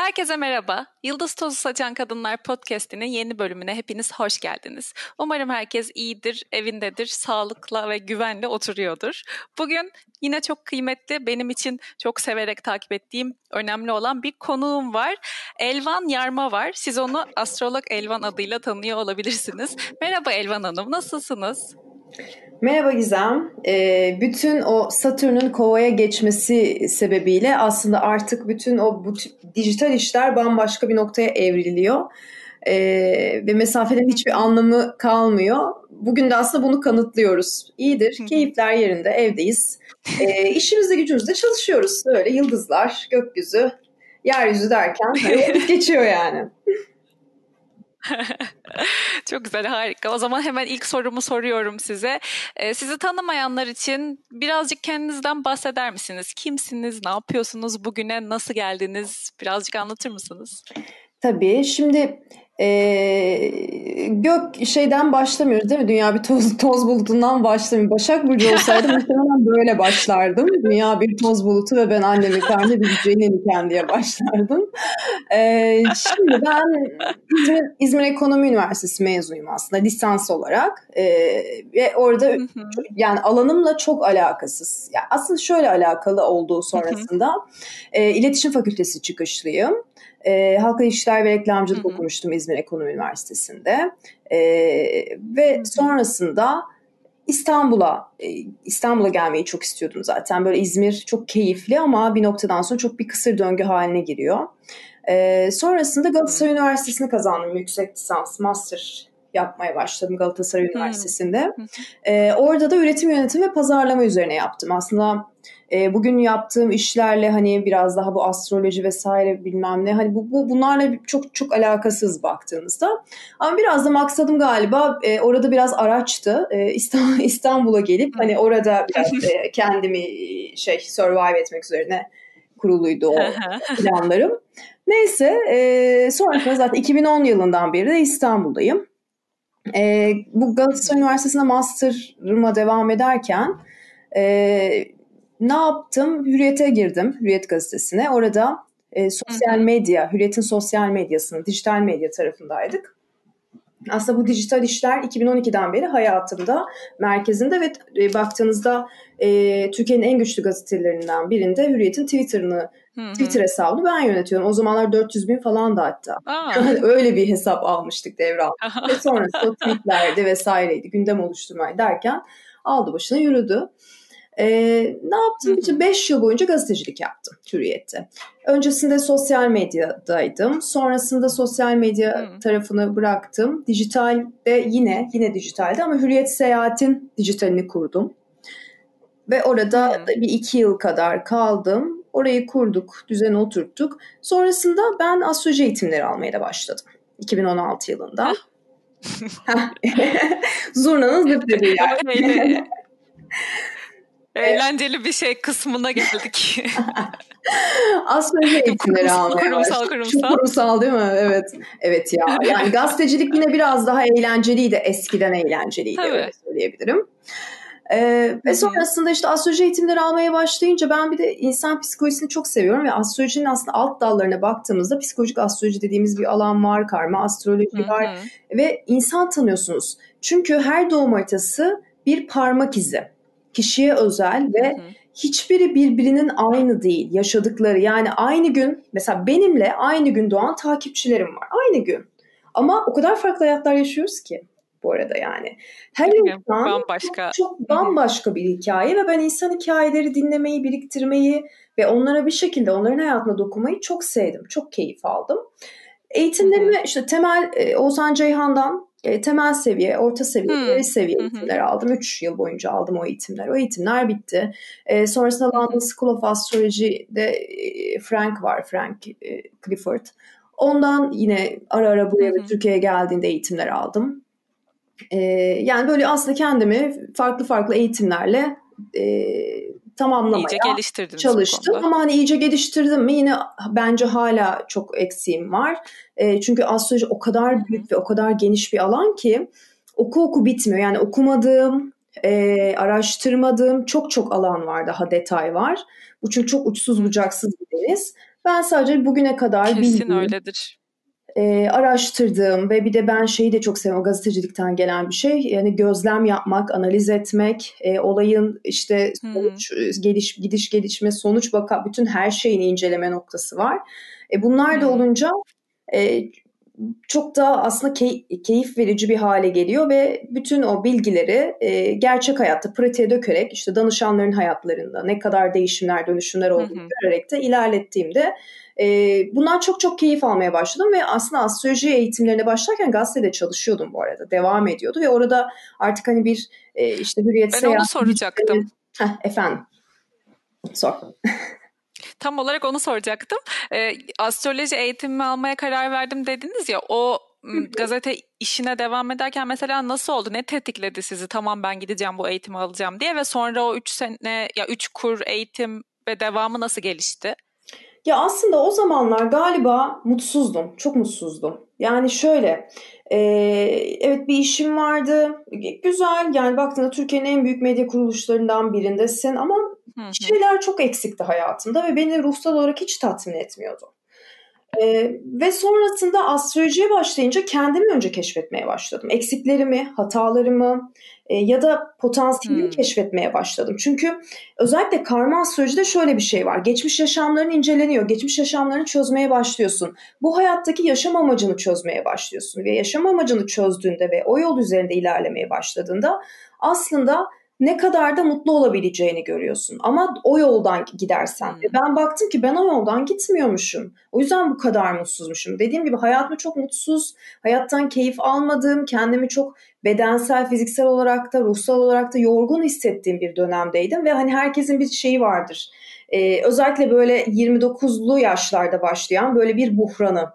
Herkese merhaba. Yıldız Tozu Saçan Kadınlar Podcast'inin yeni bölümüne hepiniz hoş geldiniz. Umarım herkes iyidir, evindedir, sağlıkla ve güvenle oturuyordur. Bugün yine çok kıymetli, benim için çok severek takip ettiğim, önemli olan bir konuğum var. Elvan Yarma var. Siz onu astrolog Elvan adıyla tanıyor olabilirsiniz. Merhaba Elvan Hanım, nasılsınız? Merhaba Gizem. Ee, bütün o Satürn'ün kovaya geçmesi sebebiyle aslında artık bütün o bu, dijital işler bambaşka bir noktaya evriliyor. Ee, ve mesafelerin hiçbir anlamı kalmıyor. Bugün de aslında bunu kanıtlıyoruz. İyidir, keyifler yerinde, evdeyiz. Ee, işimizde gücümüzde çalışıyoruz. Böyle yıldızlar, gökyüzü, yeryüzü derken hani geçiyor yani. Çok güzel, harika. O zaman hemen ilk sorumu soruyorum size. Ee, sizi tanımayanlar için birazcık kendinizden bahseder misiniz? Kimsiniz, ne yapıyorsunuz, bugüne nasıl geldiniz? Birazcık anlatır mısınız? Tabii. Şimdi e, gök şeyden başlamıyoruz değil mi? Dünya bir toz, toz bulutundan başlamıyor. Başak Burcu olsaydı muhtemelen böyle başlardım. Dünya bir toz bulutu ve ben annemi kendi bir Cenne'niken diye başlardım. E, şimdi ben İzmir, İzmir Ekonomi Üniversitesi mezunuyum aslında lisans olarak. E, ve orada yani alanımla çok alakasız. Yani aslında şöyle alakalı olduğu sonrasında e, iletişim fakültesi çıkışlıyım. E, halkla ilişkiler ve reklamcılık Hı-hı. okumuştum İzmir Ekonomi Üniversitesi'nde. E, ve Hı-hı. sonrasında İstanbul'a e, İstanbul'a gelmeyi çok istiyordum zaten. Böyle İzmir çok keyifli ama bir noktadan sonra çok bir kısır döngü haline giriyor. E, sonrasında Galatasaray. Üniversitesi'ni kazandım. Yüksek lisans, master yapmaya başladım Galatasaray. Üniversitesi'nde. E, orada da üretim yönetimi ve pazarlama üzerine yaptım. Aslında e, bugün yaptığım işlerle hani biraz daha bu astroloji vesaire bilmem ne hani bu, bu bunlarla çok çok alakasız baktığınızda. Ama biraz da maksadım galiba e, orada biraz araçtı. E, İstanbul'a gelip hani orada biraz e, kendimi şey survive etmek üzerine kuruluydu o planlarım. Neyse e, sonra zaten 2010 yılından beri de İstanbul'dayım. E, bu Galatasaray Üniversitesi'nde master'ıma devam ederken e, ne yaptım? Hürriyet'e girdim, Hürriyet gazetesine. Orada e, sosyal medya, Hürriyet'in sosyal medyasının, dijital medya tarafındaydık. Aslında bu dijital işler 2012'den beri hayatımda merkezinde ve e, baktığınızda e, Türkiye'nin en güçlü gazetelerinden birinde Hürriyet'in Twitter'ını Hı-hı. Twitter hesabını ben yönetiyorum. O zamanlar 400 bin falan da hatta. Öyle bir hesap almıştık devral. ve sonrasında tweetlerdi vesaireydi. Gündem oluşturmayı derken aldı başına yürüdü. Ee, ne yaptım? İşte 5 yıl boyunca gazetecilik yaptım Hürriyet'te. Öncesinde sosyal medyadaydım. Sonrasında sosyal medya Hı. tarafını bıraktım. Dijitalde yine, yine dijitalde ama Hürriyet Seyahat'in dijitalini kurdum. Ve orada Hı. bir iki yıl kadar kaldım. Orayı kurduk, düzeni oturttuk. Sonrasında ben astroloji eğitimleri almaya da başladım. 2016 yılında. Zurnanın zıp dediği yani. Eğlenceli bir şey kısmına geldik. Astroloji eğitimleri almaya Kurumsal kurumsal. Kurumsal değil mi? Evet. Evet ya. Yani gazetecilik yine biraz daha eğlenceliydi. Eskiden eğlenceliydi Tabii. öyle söyleyebilirim. Ee, ve sonrasında işte astroloji eğitimleri almaya başlayınca ben bir de insan psikolojisini çok seviyorum ve astrolojinin aslında alt dallarına baktığımızda psikolojik astroloji dediğimiz bir alan var, karma astroloji Hı-hı. var ve insan tanıyorsunuz. Çünkü her doğum haritası bir parmak izi kişiye özel ve hı hı. hiçbiri birbirinin aynı değil yaşadıkları. Yani aynı gün mesela benimle aynı gün doğan takipçilerim var. Aynı gün. Ama o kadar farklı hayatlar yaşıyoruz ki bu arada yani. Her insan bambaşka. Çok, çok bambaşka bir hikaye ve ben insan hikayeleri dinlemeyi, biriktirmeyi ve onlara bir şekilde onların hayatına dokunmayı çok sevdim. Çok keyif aldım. Eğitimlerimi işte temel e, Oğuzhan Ceyhan'dan e, temel seviye, orta seviye, hmm. ileri seviye hmm. eğitimler aldım. 3 yıl boyunca aldım o eğitimler. O eğitimler bitti. E, sonrasında London School of Astrology'de e, Frank var, Frank e, Clifford. Ondan yine ara ara buraya ve Türkiye'ye geldiğinde eğitimler aldım. E, yani böyle aslında kendimi farklı farklı eğitimlerle e, tamamlamaya çalıştım. Ama hani iyice geliştirdim mi yine bence hala çok eksiğim var. E, çünkü astroloji o kadar büyük ve o kadar geniş bir alan ki oku oku bitmiyor. Yani okumadığım, e, araştırmadığım çok çok alan var daha detay var. Bu çünkü çok uçsuz bucaksız bir deniz. Ben sadece bugüne kadar Kesin bildiğim, öyledir. E, araştırdığım ve bir de ben şeyi de çok seviyorum gazetecilikten gelen bir şey. Yani gözlem yapmak, analiz etmek, e, olayın işte sonuç, geliş, gidiş gelişme, sonuç baka bütün her şeyini inceleme noktası var. E, bunlar da olunca e, çok da aslında key, keyif verici bir hale geliyor ve bütün o bilgileri e, gerçek hayatta pratiğe dökerek işte danışanların hayatlarında ne kadar değişimler dönüşümler olduğunu görerek de ilerlettiğimde e, bundan çok çok keyif almaya başladım ve aslında astroloji eğitimlerine başlarken gazetede çalışıyordum bu arada devam ediyordu ve orada artık hani bir e, işte hürriyet Ben seyahat onu soracaktım. Heh, efendim sor. Tam olarak onu soracaktım. Ee, astroloji eğitimi almaya karar verdim dediniz ya o gazete işine devam ederken mesela nasıl oldu? Ne tetikledi sizi? Tamam ben gideceğim bu eğitimi alacağım diye ve sonra o üç sene ya üç kur eğitim ve devamı nasıl gelişti? Ya aslında o zamanlar galiba mutsuzdum. Çok mutsuzdum. Yani şöyle, e, evet bir işim vardı. Güzel yani baktığında Türkiye'nin en büyük medya kuruluşlarından birindesin ama Hı-hı. Şeyler çok eksikti hayatımda ve beni ruhsal olarak hiç tatmin etmiyordu. Ee, ve sonrasında astrolojiye başlayınca kendimi önce keşfetmeye başladım. Eksiklerimi, hatalarımı e, ya da potansiyelimi hmm. keşfetmeye başladım. Çünkü özellikle karma astrolojide şöyle bir şey var. Geçmiş yaşamların inceleniyor. Geçmiş yaşamlarını çözmeye başlıyorsun. Bu hayattaki yaşam amacını çözmeye başlıyorsun. Ve yaşam amacını çözdüğünde ve o yol üzerinde ilerlemeye başladığında aslında ne kadar da mutlu olabileceğini görüyorsun. Ama o yoldan gidersen. Hmm. Ben baktım ki ben o yoldan gitmiyormuşum. O yüzden bu kadar mutsuzmuşum. Dediğim gibi hayatımı çok mutsuz, hayattan keyif almadığım, kendimi çok bedensel, fiziksel olarak da, ruhsal olarak da yorgun hissettiğim bir dönemdeydim. Ve hani herkesin bir şeyi vardır. Ee, özellikle böyle 29'lu yaşlarda başlayan böyle bir buhranı.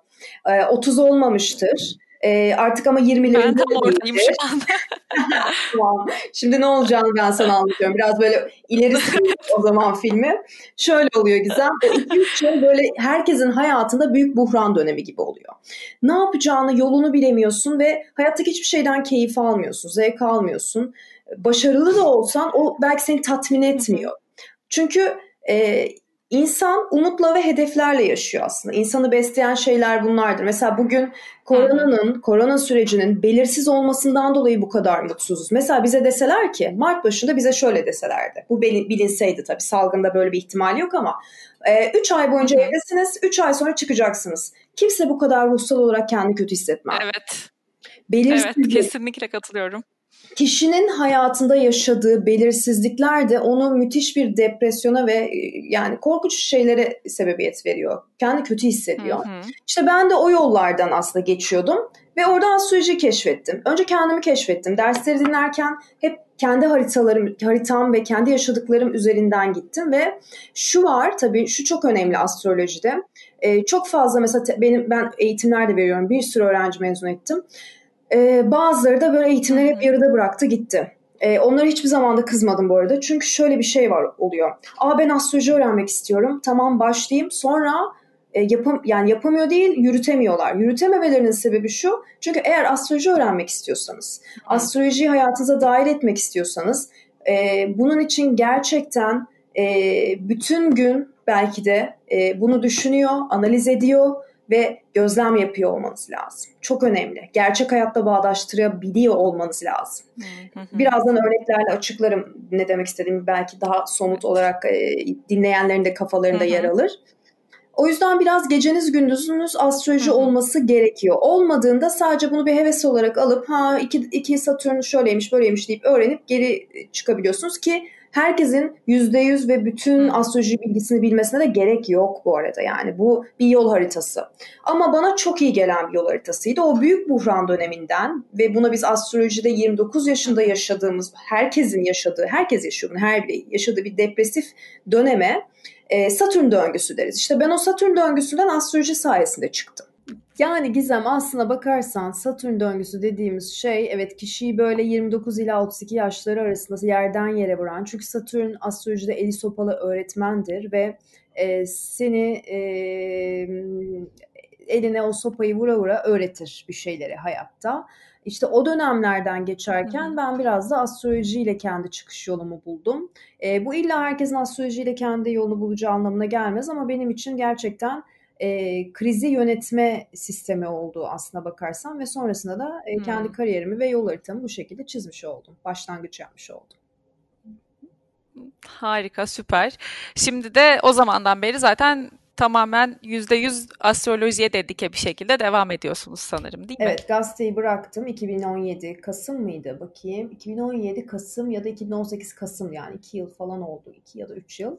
Ee, 30 olmamıştır e, artık ama 20'lerinde Ben tam oradayım şu anda. tamam. Şimdi ne olacağını ben sana anlatıyorum. Biraz böyle ileri o zaman filmi. Şöyle oluyor Gizem. O 2-3 yıl böyle herkesin hayatında büyük buhran dönemi gibi oluyor. Ne yapacağını, yolunu bilemiyorsun ve hayattaki hiçbir şeyden keyif almıyorsun, zevk almıyorsun. Başarılı da olsan o belki seni tatmin etmiyor. Çünkü e, İnsan umutla ve hedeflerle yaşıyor aslında. İnsanı besleyen şeyler bunlardır. Mesela bugün koronanın, korona sürecinin belirsiz olmasından dolayı bu kadar mutsuzuz. Mesela bize deseler ki Mart başında bize şöyle deselerdi. Bu bilinseydi tabii salgında böyle bir ihtimal yok ama 3 e, ay boyunca evdesiniz, 3 ay sonra çıkacaksınız. Kimse bu kadar ruhsal olarak kendi kötü hissetmez. Evet. Belirsiz evet, kesinlikle katılıyorum kişinin hayatında yaşadığı belirsizlikler de onu müthiş bir depresyona ve yani korkunç şeylere sebebiyet veriyor. Kendi kötü hissediyor. Hı hı. İşte ben de o yollardan aslında geçiyordum ve orada astroloji keşfettim. Önce kendimi keşfettim. Dersleri dinlerken hep kendi haritalarım, haritam ve kendi yaşadıklarım üzerinden gittim ve şu var tabii şu çok önemli astrolojide. Ee, çok fazla mesela benim ben eğitimler de veriyorum. Bir sürü öğrenci mezun ettim. Ee, bazıları da böyle eğitimleri hep yarıda bıraktı gitti. Ee, onlara hiçbir zaman da kızmadım bu arada. Çünkü şöyle bir şey var oluyor. Aa ben astroloji öğrenmek istiyorum. Tamam başlayayım. Sonra e, yapam yani yapamıyor değil, yürütemiyorlar. Yürütememelerinin sebebi şu. Çünkü eğer astroloji öğrenmek istiyorsanız, astrolojiyi hayatınıza dahil etmek istiyorsanız, e, bunun için gerçekten e, bütün gün belki de e, bunu düşünüyor, analiz ediyor ve gözlem yapıyor olmanız lazım. Çok önemli. Gerçek hayatta bağdaştırabiliyor olmanız lazım. Birazdan örneklerle açıklarım ne demek istediğimi belki daha somut olarak e, dinleyenlerin de kafalarında yer alır. O yüzden biraz geceniz gündüzünüz astroloji olması gerekiyor. Olmadığında sadece bunu bir heves olarak alıp ha iki, iki Satürn şöyleymiş böyleymiş deyip öğrenip geri çıkabiliyorsunuz ki herkesin %100 ve bütün astroloji bilgisini bilmesine de gerek yok bu arada. Yani bu bir yol haritası. Ama bana çok iyi gelen bir yol haritasıydı. O büyük buhran döneminden ve buna biz astrolojide 29 yaşında yaşadığımız, herkesin yaşadığı, herkes yaşıyor bunu, her biri yaşadığı bir depresif döneme e, Satürn döngüsü deriz. İşte ben o Satürn döngüsünden astroloji sayesinde çıktım. Yani Gizem aslına bakarsan Satürn döngüsü dediğimiz şey evet kişiyi böyle 29 ila 32 yaşları arasında yerden yere vuran. Çünkü Satürn astrolojide eli sopalı öğretmendir ve e, seni e, eline o sopayı vura vura öğretir bir şeyleri hayatta. İşte o dönemlerden geçerken ben biraz da astrolojiyle kendi çıkış yolumu buldum. E, bu illa herkesin astrolojiyle kendi yolunu bulacağı anlamına gelmez ama benim için gerçekten e, krizi yönetme sistemi oldu aslına bakarsan ve sonrasında da e, kendi hmm. kariyerimi ve yol haritamı bu şekilde çizmiş oldum. Başlangıç yapmış oldum. Harika, süper. Şimdi de o zamandan beri zaten tamamen %100 astrolojiye dedike bir şekilde devam ediyorsunuz sanırım değil mi? Evet gazeteyi bıraktım 2017 Kasım mıydı bakayım 2017 Kasım ya da 2018 Kasım yani 2 yıl falan oldu 2 ya da 3 yıl.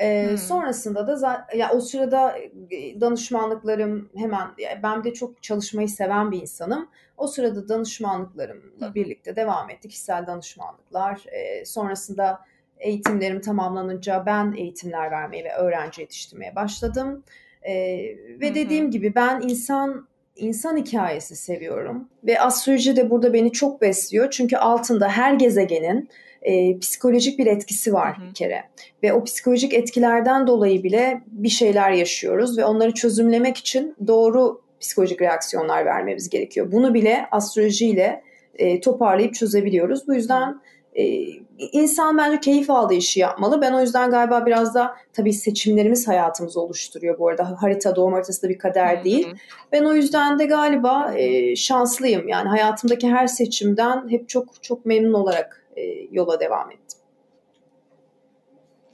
Ee, hmm. Sonrasında da ya o sırada e, danışmanlıklarım hemen ben de çok çalışmayı seven bir insanım. O sırada danışmanlıklarımla hmm. birlikte devam ettik. Kişisel danışmanlıklar. Ee, sonrasında eğitimlerim tamamlanınca ben eğitimler vermeye ve öğrenci yetiştirmeye başladım. Ee, ve dediğim gibi ben insan insan hikayesi seviyorum ve astroloji de burada beni çok besliyor çünkü altında her gezegenin e, psikolojik bir etkisi var hı bir kere. Ve o psikolojik etkilerden dolayı bile bir şeyler yaşıyoruz ve onları çözümlemek için doğru psikolojik reaksiyonlar vermemiz gerekiyor. Bunu bile astrolojiyle e, toparlayıp çözebiliyoruz. Bu yüzden e, insan bence keyif aldığı işi yapmalı. Ben o yüzden galiba biraz da tabii seçimlerimiz hayatımızı oluşturuyor bu arada. Harita, doğum haritası da bir kader değil. Hı hı. Ben o yüzden de galiba e, şanslıyım. Yani hayatımdaki her seçimden hep çok çok memnun olarak yola devam ettim.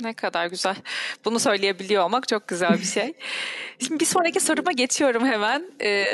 Ne kadar güzel. Bunu söyleyebiliyor olmak çok güzel bir şey. Şimdi bir sonraki soruma geçiyorum hemen. Ee,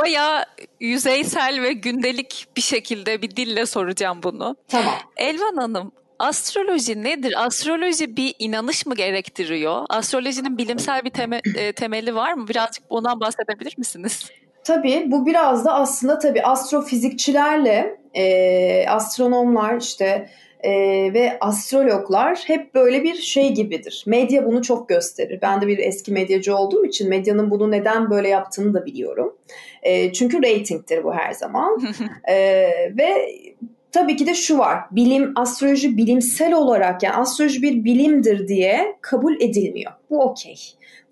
bayağı yüzeysel ve gündelik bir şekilde bir dille soracağım bunu. Tamam. Elvan Hanım, astroloji nedir? Astroloji bir inanış mı gerektiriyor? Astrolojinin bilimsel bir teme, e, temeli var mı? Birazcık ondan bahsedebilir misiniz? Tabii bu biraz da aslında tabii astrofizikçilerle e, astronomlar işte e, ve astrologlar hep böyle bir şey gibidir. Medya bunu çok gösterir. Ben de bir eski medyacı olduğum için medyanın bunu neden böyle yaptığını da biliyorum. E, çünkü reytingtir bu her zaman. e, ve tabii ki de şu var. Bilim, astroloji bilimsel olarak yani astroloji bir bilimdir diye kabul edilmiyor. Bu okey.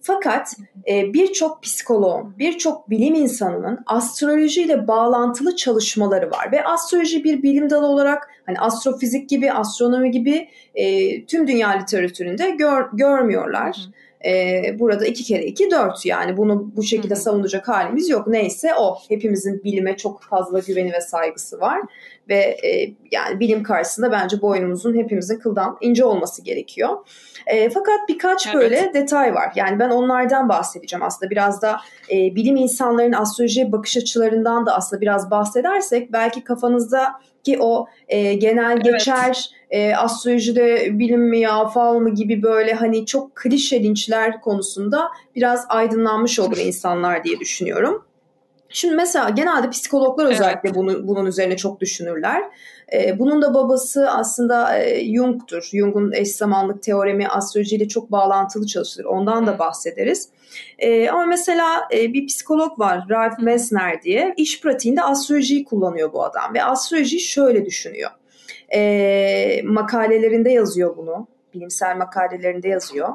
Fakat e, birçok psikoloğun, birçok bilim insanının astrolojiyle bağlantılı çalışmaları var ve astroloji bir bilim dalı olarak hani astrofizik gibi, astronomi gibi e, tüm dünya literatüründe gör, görmüyorlar. E, burada iki kere iki dört yani bunu bu şekilde Hı-hı. savunacak halimiz yok. Neyse o hepimizin bilime çok fazla güveni ve saygısı var ve e, yani bilim karşısında bence boynumuzun hepimizin kıldan ince olması gerekiyor. E, fakat birkaç evet. böyle detay var. Yani ben onlardan bahsedeceğim aslında. Biraz da e, bilim insanlarının astrolojiye bakış açılarından da aslında biraz bahsedersek belki kafanızda ki o e, genel evet. geçer e, astrolojide bilim mi ya fal mı gibi böyle hani çok klişe linçler konusunda biraz aydınlanmış olur insanlar diye düşünüyorum. Şimdi mesela genelde psikologlar özellikle evet. bunu, bunun üzerine çok düşünürler. Ee, bunun da babası aslında e, Jung'tur. Jung'un eş zamanlık teoremi astrolojiyle çok bağlantılı çalışılır. Ondan da bahsederiz. E, ama mesela e, bir psikolog var Ralph Messner diye. İş pratiğinde astrolojiyi kullanıyor bu adam. Ve astrolojiyi şöyle düşünüyor. E, makalelerinde yazıyor bunu. Bilimsel makalelerinde yazıyor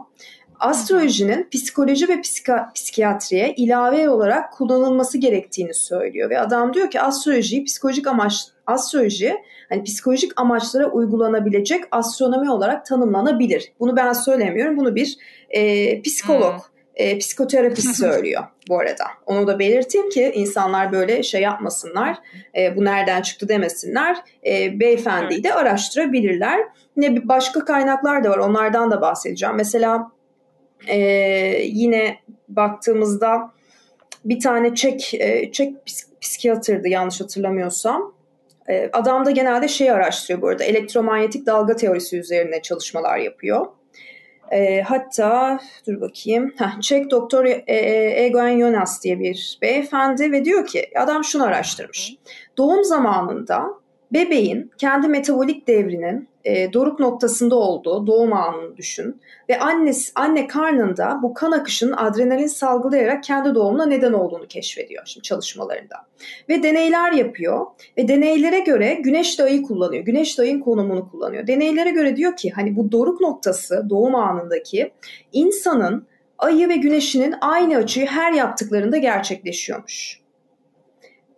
astrolojinin psikoloji ve psika, psikiyatriye ilave olarak kullanılması gerektiğini söylüyor ve adam diyor ki astrolojiyi psikolojik amaç astroloji hani psikolojik amaçlara uygulanabilecek astronomi olarak tanımlanabilir. Bunu ben söylemiyorum. Bunu bir e, psikolog, hmm. e, psikoterapist söylüyor bu arada. Onu da belirteyim ki insanlar böyle şey yapmasınlar. E, bu nereden çıktı demesinler. E, beyefendiyi de araştırabilirler. Ne başka kaynaklar da var. Onlardan da bahsedeceğim. Mesela e, yine baktığımızda bir tane Çek, e, Çek psikiyatrdı yanlış hatırlamıyorsam. E, adam da genelde şey araştırıyor bu arada. Elektromanyetik dalga teorisi üzerine çalışmalar yapıyor. E, hatta dur bakayım. Heh, Çek doktor e, e, Egon Jonas diye bir beyefendi ve diyor ki adam şunu araştırmış. Doğum zamanında bebeğin kendi metabolik devrinin e, doruk noktasında olduğu doğum anını düşün ve annesi, anne karnında bu kan akışının adrenalin salgılayarak kendi doğumuna neden olduğunu keşfediyor şimdi çalışmalarında. Ve deneyler yapıyor ve deneylere göre güneş ayı kullanıyor. Güneş ayın konumunu kullanıyor. Deneylere göre diyor ki hani bu doruk noktası doğum anındaki insanın ayı ve güneşinin aynı açıyı her yaptıklarında gerçekleşiyormuş.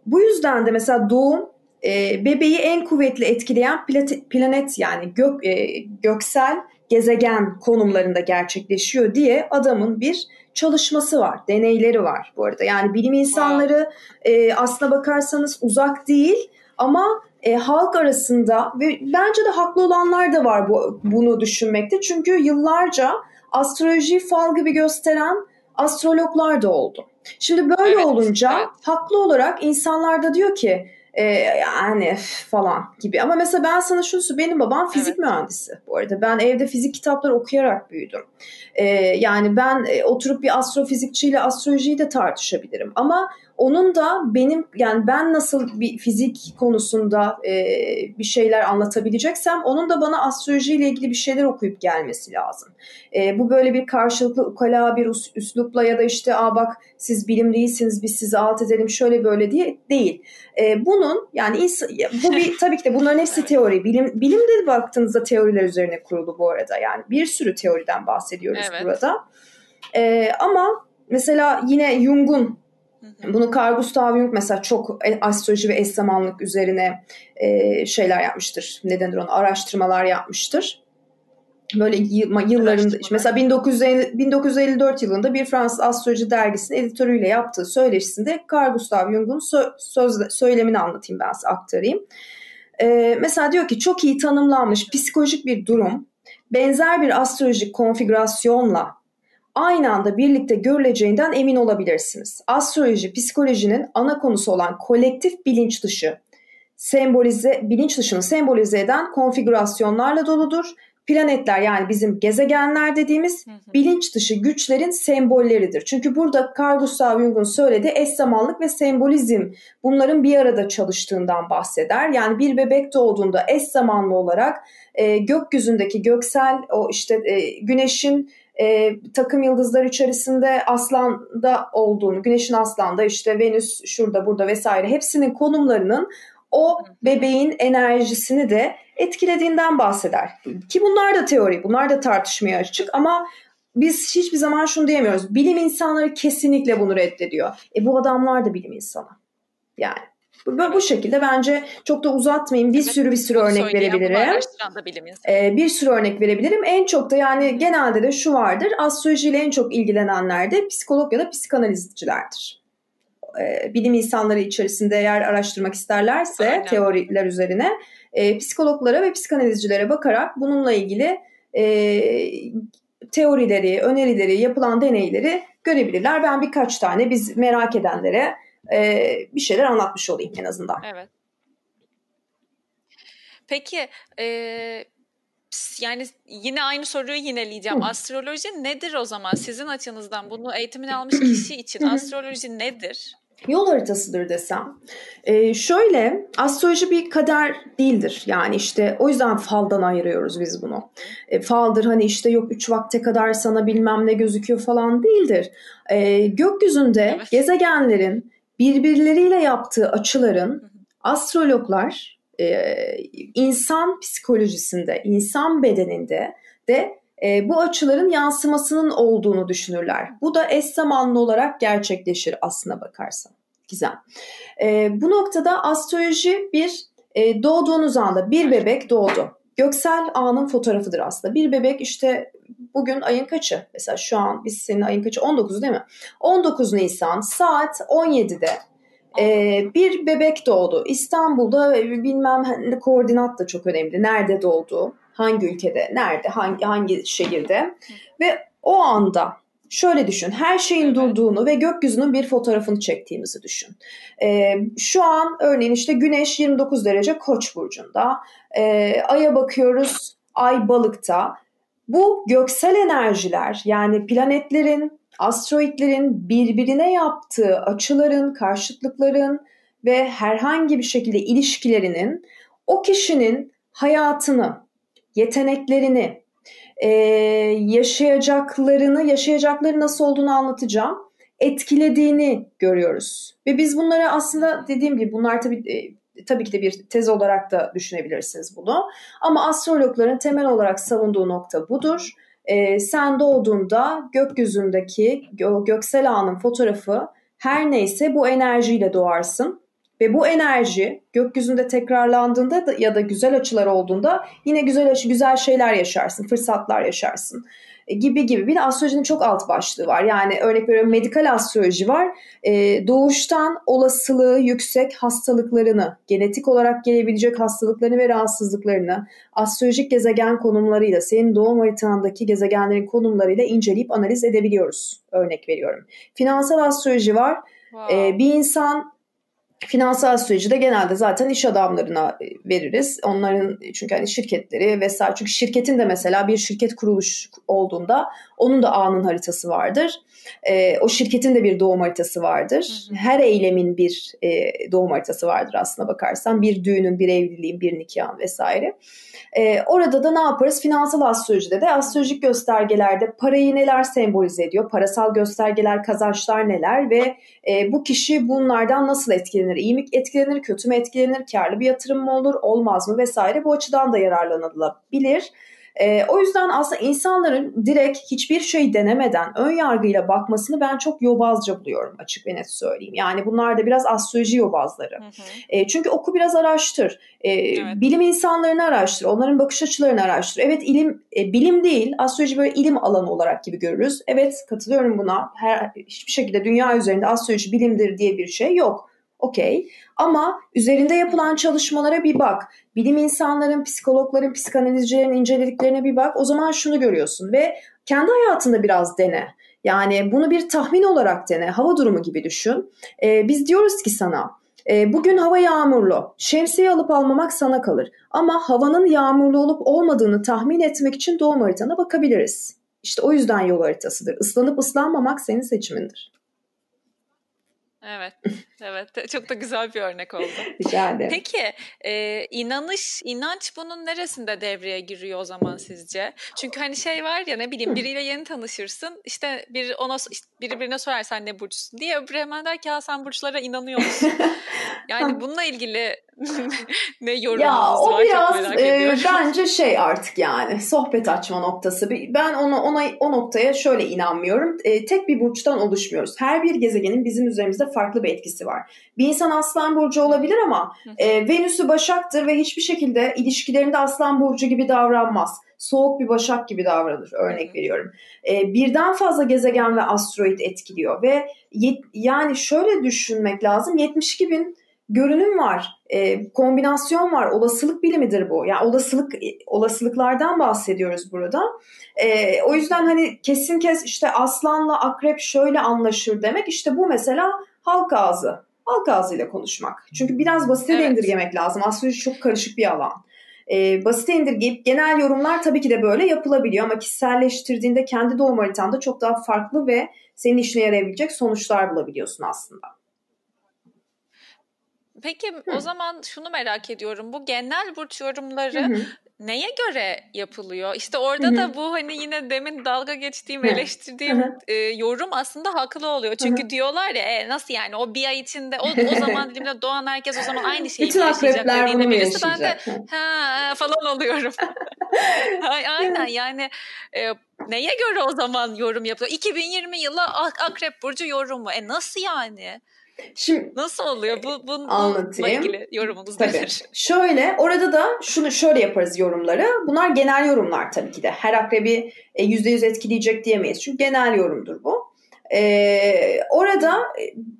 bu yüzden de mesela doğum e, bebeği en kuvvetli etkileyen planet, planet yani gök, e, göksel gezegen konumlarında gerçekleşiyor diye adamın bir çalışması var, deneyleri var bu arada. Yani bilim insanları e, aslına bakarsanız uzak değil ama e, halk arasında ve bence de haklı olanlar da var bu, bunu düşünmekte. Çünkü yıllarca astroloji fal gibi gösteren astrologlar da oldu. Şimdi böyle evet, olunca evet. haklı olarak insanlar da diyor ki e, yani falan gibi. Ama mesela ben sana şunu benim babam fizik evet. mühendisi bu arada. Ben evde fizik kitapları okuyarak büyüdüm. E, yani ben e, oturup bir astrofizikçiyle astrolojiyi de tartışabilirim. Ama onun da benim yani ben nasıl bir fizik konusunda e, bir şeyler anlatabileceksem onun da bana astrolojiyle ilgili bir şeyler okuyup gelmesi lazım. E, bu böyle bir karşılıklı ukala bir üs, üslupla ya da işte aa bak siz bilimliyisiniz biz sizi alt edelim şöyle böyle diye değil. E, bunun yani bu bir tabii ki de bunların hepsi teori. Bilim bilimde baktığınızda teoriler üzerine kurulu bu arada. Yani bir sürü teoriden bahsediyoruz evet. burada. E, ama mesela yine Jung'un bunu Carl Gustav Jung mesela çok e, astroloji ve eş zamanlık üzerine e, şeyler yapmıştır. Ne denir ona? Araştırmalar yapmıştır. Böyle yıllarında mesela 1950, 1954 yılında bir Fransız astroloji dergisinin editörüyle yaptığı söyleşisinde Carl Gustav Jung'un sö- söz, söylemini anlatayım ben size aktarayım. E, mesela diyor ki çok iyi tanımlanmış psikolojik bir durum benzer bir astrolojik konfigürasyonla aynı anda birlikte görüleceğinden emin olabilirsiniz. Astroloji, psikolojinin ana konusu olan kolektif bilinç dışı, sembolize, bilinç dışını sembolize eden konfigürasyonlarla doludur. Planetler yani bizim gezegenler dediğimiz bilinç dışı güçlerin sembolleridir. Çünkü burada Carl Gustav Jung'un söylediği eş zamanlık ve sembolizm bunların bir arada çalıştığından bahseder. Yani bir bebek doğduğunda eş zamanlı olarak e, gökyüzündeki göksel o işte e, güneşin e, takım yıldızlar içerisinde aslanda olduğunu, güneşin aslanda işte Venüs şurada burada vesaire hepsinin konumlarının o bebeğin enerjisini de etkilediğinden bahseder. Ki bunlar da teori, bunlar da tartışmaya açık ama biz hiçbir zaman şunu diyemiyoruz. Bilim insanları kesinlikle bunu reddediyor. E bu adamlar da bilim insanı. Yani bu, bu şekilde bence çok da uzatmayayım. Bir evet, sürü bir sürü örnek verebilirim. Ee, bir sürü örnek verebilirim. En çok da yani genelde de şu vardır. Astrolojiyle en çok ilgilenenler de psikolog ya da psikanalizcilerdir. Ee, bilim insanları içerisinde eğer araştırmak isterlerse Aynen. teoriler üzerine e, psikologlara ve psikanalizcilere bakarak bununla ilgili e, teorileri, önerileri, yapılan deneyleri görebilirler. Ben birkaç tane biz merak edenlere e, bir şeyler anlatmış olayım en azından. Evet. Peki e, yani yine aynı soruyu yineleyeceğim. Hı. Astroloji nedir o zaman? Sizin açınızdan bunu eğitimini almış kişi için astroloji nedir? Yol haritasıdır desem. Ee, şöyle astroloji bir kader değildir. Yani işte o yüzden faldan ayırıyoruz biz bunu. E, faldır hani işte yok üç vakte kadar sana bilmem ne gözüküyor falan değildir. E, gökyüzünde evet. gezegenlerin birbirleriyle yaptığı açıların astrologlar e, insan psikolojisinde, insan bedeninde de e, bu açıların yansımasının olduğunu düşünürler. Bu da eş zamanlı olarak gerçekleşir aslına bakarsan. Gizem. E, bu noktada astroloji bir e, doğduğunuz anda bir bebek doğdu. Göksel anın fotoğrafıdır aslında. Bir bebek işte bugün ayın kaçı? Mesela şu an biz senin ayın kaçı? 19 değil mi? 19 Nisan saat 17'de e, bir bebek doğdu. İstanbul'da bilmem koordinat da çok önemli. Nerede doğdu? Hangi ülkede? Nerede? Hangi, hangi şehirde? Ve o anda şöyle düşün. Her şeyin durduğunu ve gökyüzünün bir fotoğrafını çektiğimizi düşün. Ee, şu an örneğin işte güneş 29 derece koç burcunda. Ee, Ay'a bakıyoruz. Ay balıkta. Bu göksel enerjiler yani planetlerin, asteroidlerin birbirine yaptığı açıların, karşıtlıkların ve herhangi bir şekilde ilişkilerinin o kişinin hayatını, yeteneklerini, e, yaşayacaklarını, yaşayacakları nasıl olduğunu anlatacağım, etkilediğini görüyoruz. Ve biz bunları aslında dediğim gibi bunlar tabii e, tabii ki de bir tez olarak da düşünebilirsiniz bunu. Ama astrologların temel olarak savunduğu nokta budur. E, sen doğduğunda gökyüzündeki gö- göksel ağının fotoğrafı her neyse bu enerjiyle doğarsın Ve bu enerji gökyüzünde tekrarlandığında da, ya da güzel açılar olduğunda yine güzel güzel şeyler yaşarsın, fırsatlar yaşarsın. E, gibi gibi. Bir de astrolojinin çok alt başlığı var. Yani örnek veriyorum medikal astroloji var. E, doğuştan olasılığı yüksek hastalıklarını, genetik olarak gelebilecek hastalıklarını ve rahatsızlıklarını astrolojik gezegen konumlarıyla, senin doğum haritandaki gezegenlerin konumlarıyla inceleyip analiz edebiliyoruz. Örnek veriyorum. Finansal astroloji var. Wow. E, bir insan Finansal süreci de genelde zaten iş adamlarına e, veririz. Onların çünkü hani şirketleri vesaire. Çünkü şirketin de mesela bir şirket kuruluş olduğunda onun da anın haritası vardır. E, o şirketin de bir doğum haritası vardır. Her eylemin bir e, doğum haritası vardır aslına bakarsan. Bir düğünün, bir evliliğin, bir nikahın vesaire. E, orada da ne yaparız? Finansal astrolojide de astrolojik göstergelerde parayı neler sembolize ediyor? Parasal göstergeler, kazançlar neler ve e, bu kişi bunlardan nasıl etkilenir? İyi mi etkilenir, kötü mü etkilenir? Karlı bir yatırım mı olur, olmaz mı vesaire? Bu açıdan da yararlanılabilir. E, o yüzden aslında insanların direkt hiçbir şey denemeden ön yargıyla bakmasını ben çok yobazca buluyorum açık ve net söyleyeyim. Yani bunlar da biraz astroloji yobazları. Hı hı. E, çünkü oku biraz araştır. E, evet. Bilim insanlarını araştır. Onların bakış açılarını araştır. Evet ilim e, bilim değil. Astroloji böyle ilim alanı olarak gibi görürüz. Evet katılıyorum buna. Her, hiçbir şekilde dünya üzerinde astroloji bilimdir diye bir şey yok. Okey. Ama üzerinde yapılan çalışmalara bir bak. Bilim insanların, psikologların, psikanalizcilerin incelediklerine bir bak. O zaman şunu görüyorsun ve kendi hayatında biraz dene. Yani bunu bir tahmin olarak dene. Hava durumu gibi düşün. Ee, biz diyoruz ki sana e, bugün hava yağmurlu. Şemsiye alıp almamak sana kalır. Ama havanın yağmurlu olup olmadığını tahmin etmek için doğum haritana bakabiliriz. İşte o yüzden yol haritasıdır. Islanıp ıslanmamak senin seçimindir. Evet, evet. Çok da güzel bir örnek oldu. Rica ederim. Peki, e, inanış, inanç bunun neresinde devreye giriyor o zaman sizce? Çünkü hani şey var ya ne bileyim biriyle yeni tanışırsın, işte bir ona işte biri birine sorar sen ne burçsun diye öbürü hemen der ki ya sen burçlara inanıyor musun? yani bununla ilgili ne yorumunuz ya, o var biraz, çok merak e, bence şey artık yani sohbet açma noktası. Ben onu ona o noktaya şöyle inanmıyorum. E, tek bir burçtan oluşmuyoruz. Her bir gezegenin bizim üzerimizde farklı bir etkisi var. Bir insan aslan burcu olabilir ama e, Venüs'ü başaktır ve hiçbir şekilde ilişkilerinde aslan burcu gibi davranmaz. Soğuk bir başak gibi davranır örnek veriyorum. E, birden fazla gezegen ve asteroid etkiliyor ve yet, yani şöyle düşünmek lazım 72 bin görünüm var, e, kombinasyon var, olasılık bilimidir bu. Yani olasılık olasılıklardan bahsediyoruz burada. E, o yüzden hani kesin kes işte aslanla akrep şöyle anlaşır demek işte bu mesela halk ağzı. Halk ağzıyla konuşmak. Çünkü biraz basite evet. indirgemek lazım. Astroloji çok karışık bir alan. E, basite indirgeyip genel yorumlar tabii ki de böyle yapılabiliyor ama kişiselleştirdiğinde kendi doğum haritanda çok daha farklı ve senin işine yarayabilecek sonuçlar bulabiliyorsun aslında. Peki Hı. o zaman şunu merak ediyorum. Bu genel burç yorumları Hı neye göre yapılıyor? İşte orada Hı-hı. da bu hani yine demin dalga geçtiğim, eleştirdiğim e, yorum aslında haklı oluyor. Çünkü Hı-hı. diyorlar ya e, nasıl yani o bir ay içinde o, o zaman dilimde doğan herkes o zaman aynı şeyi Bütün yaşayacak dediğinde birisi ben de ha falan oluyorum. Aynen yani e, neye göre o zaman yorum yapıyor? 2020 yılı Akrep Burcu yorumu. E nasıl yani? Şimdi nasıl oluyor? Bu bununla anlatayım. ilgili yorumunuz tabii. nedir? Şöyle orada da şunu şöyle yaparız yorumları. Bunlar genel yorumlar tabii ki de. Her akrebi %100 e, etkileyecek diyemeyiz. Çünkü genel yorumdur bu. Ee, orada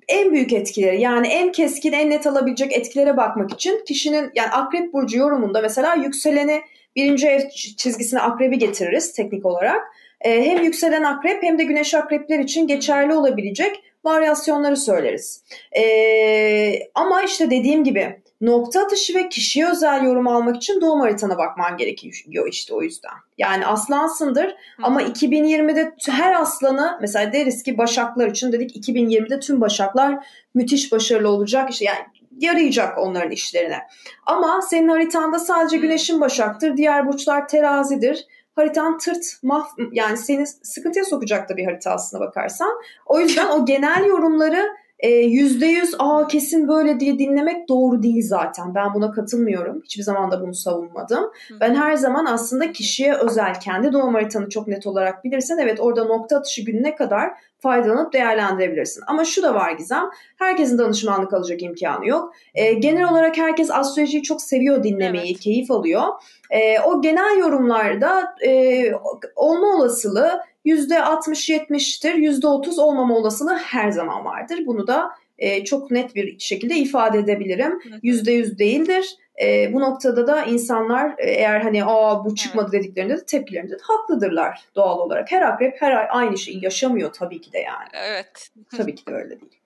en büyük etkileri yani en keskin en net alabilecek etkilere bakmak için kişinin yani akrep burcu yorumunda mesela yükseleni birinci ev çizgisine akrebi getiririz teknik olarak. Ee, hem yükselen akrep hem de güneş akrepler için geçerli olabilecek varyasyonları söyleriz. Ee, ama işte dediğim gibi nokta atışı ve kişiye özel yorum almak için doğum haritana bakman gerekiyor işte o yüzden. Yani aslansındır Hı. ama 2020'de her aslanı mesela deriz ki başaklar için dedik 2020'de tüm başaklar müthiş başarılı olacak işte yani yarayacak onların işlerine. Ama senin haritanda sadece güneşin başaktır, diğer burçlar terazidir haritan tırt, mah yani seni sıkıntıya sokacak da bir harita aslına bakarsan. O yüzden o genel yorumları e, yüzde yüz aa kesin böyle diye dinlemek doğru değil zaten. Ben buna katılmıyorum. Hiçbir zaman da bunu savunmadım. Ben her zaman aslında kişiye özel kendi doğum haritanı çok net olarak bilirsen evet orada nokta atışı gününe kadar faydalanıp değerlendirebilirsin. Ama şu da var Gizem, herkesin danışmanlık alacak imkanı yok. E, genel olarak herkes astrolojiyi çok seviyor dinlemeyi, evet. keyif alıyor. E, o genel yorumlarda e, olma olasılığı %60-70'tir, %30 olmama olasılığı her zaman vardır. Bunu da e, çok net bir şekilde ifade edebilirim. Yüzde yüz değildir. E, bu noktada da insanlar e, eğer hani aa bu çıkmadı dediklerinde de tepkilerinde de haklıdırlar doğal olarak. Her akrep her ay aynı şeyi yaşamıyor tabii ki de yani. Evet. Tabii ki de öyle değil.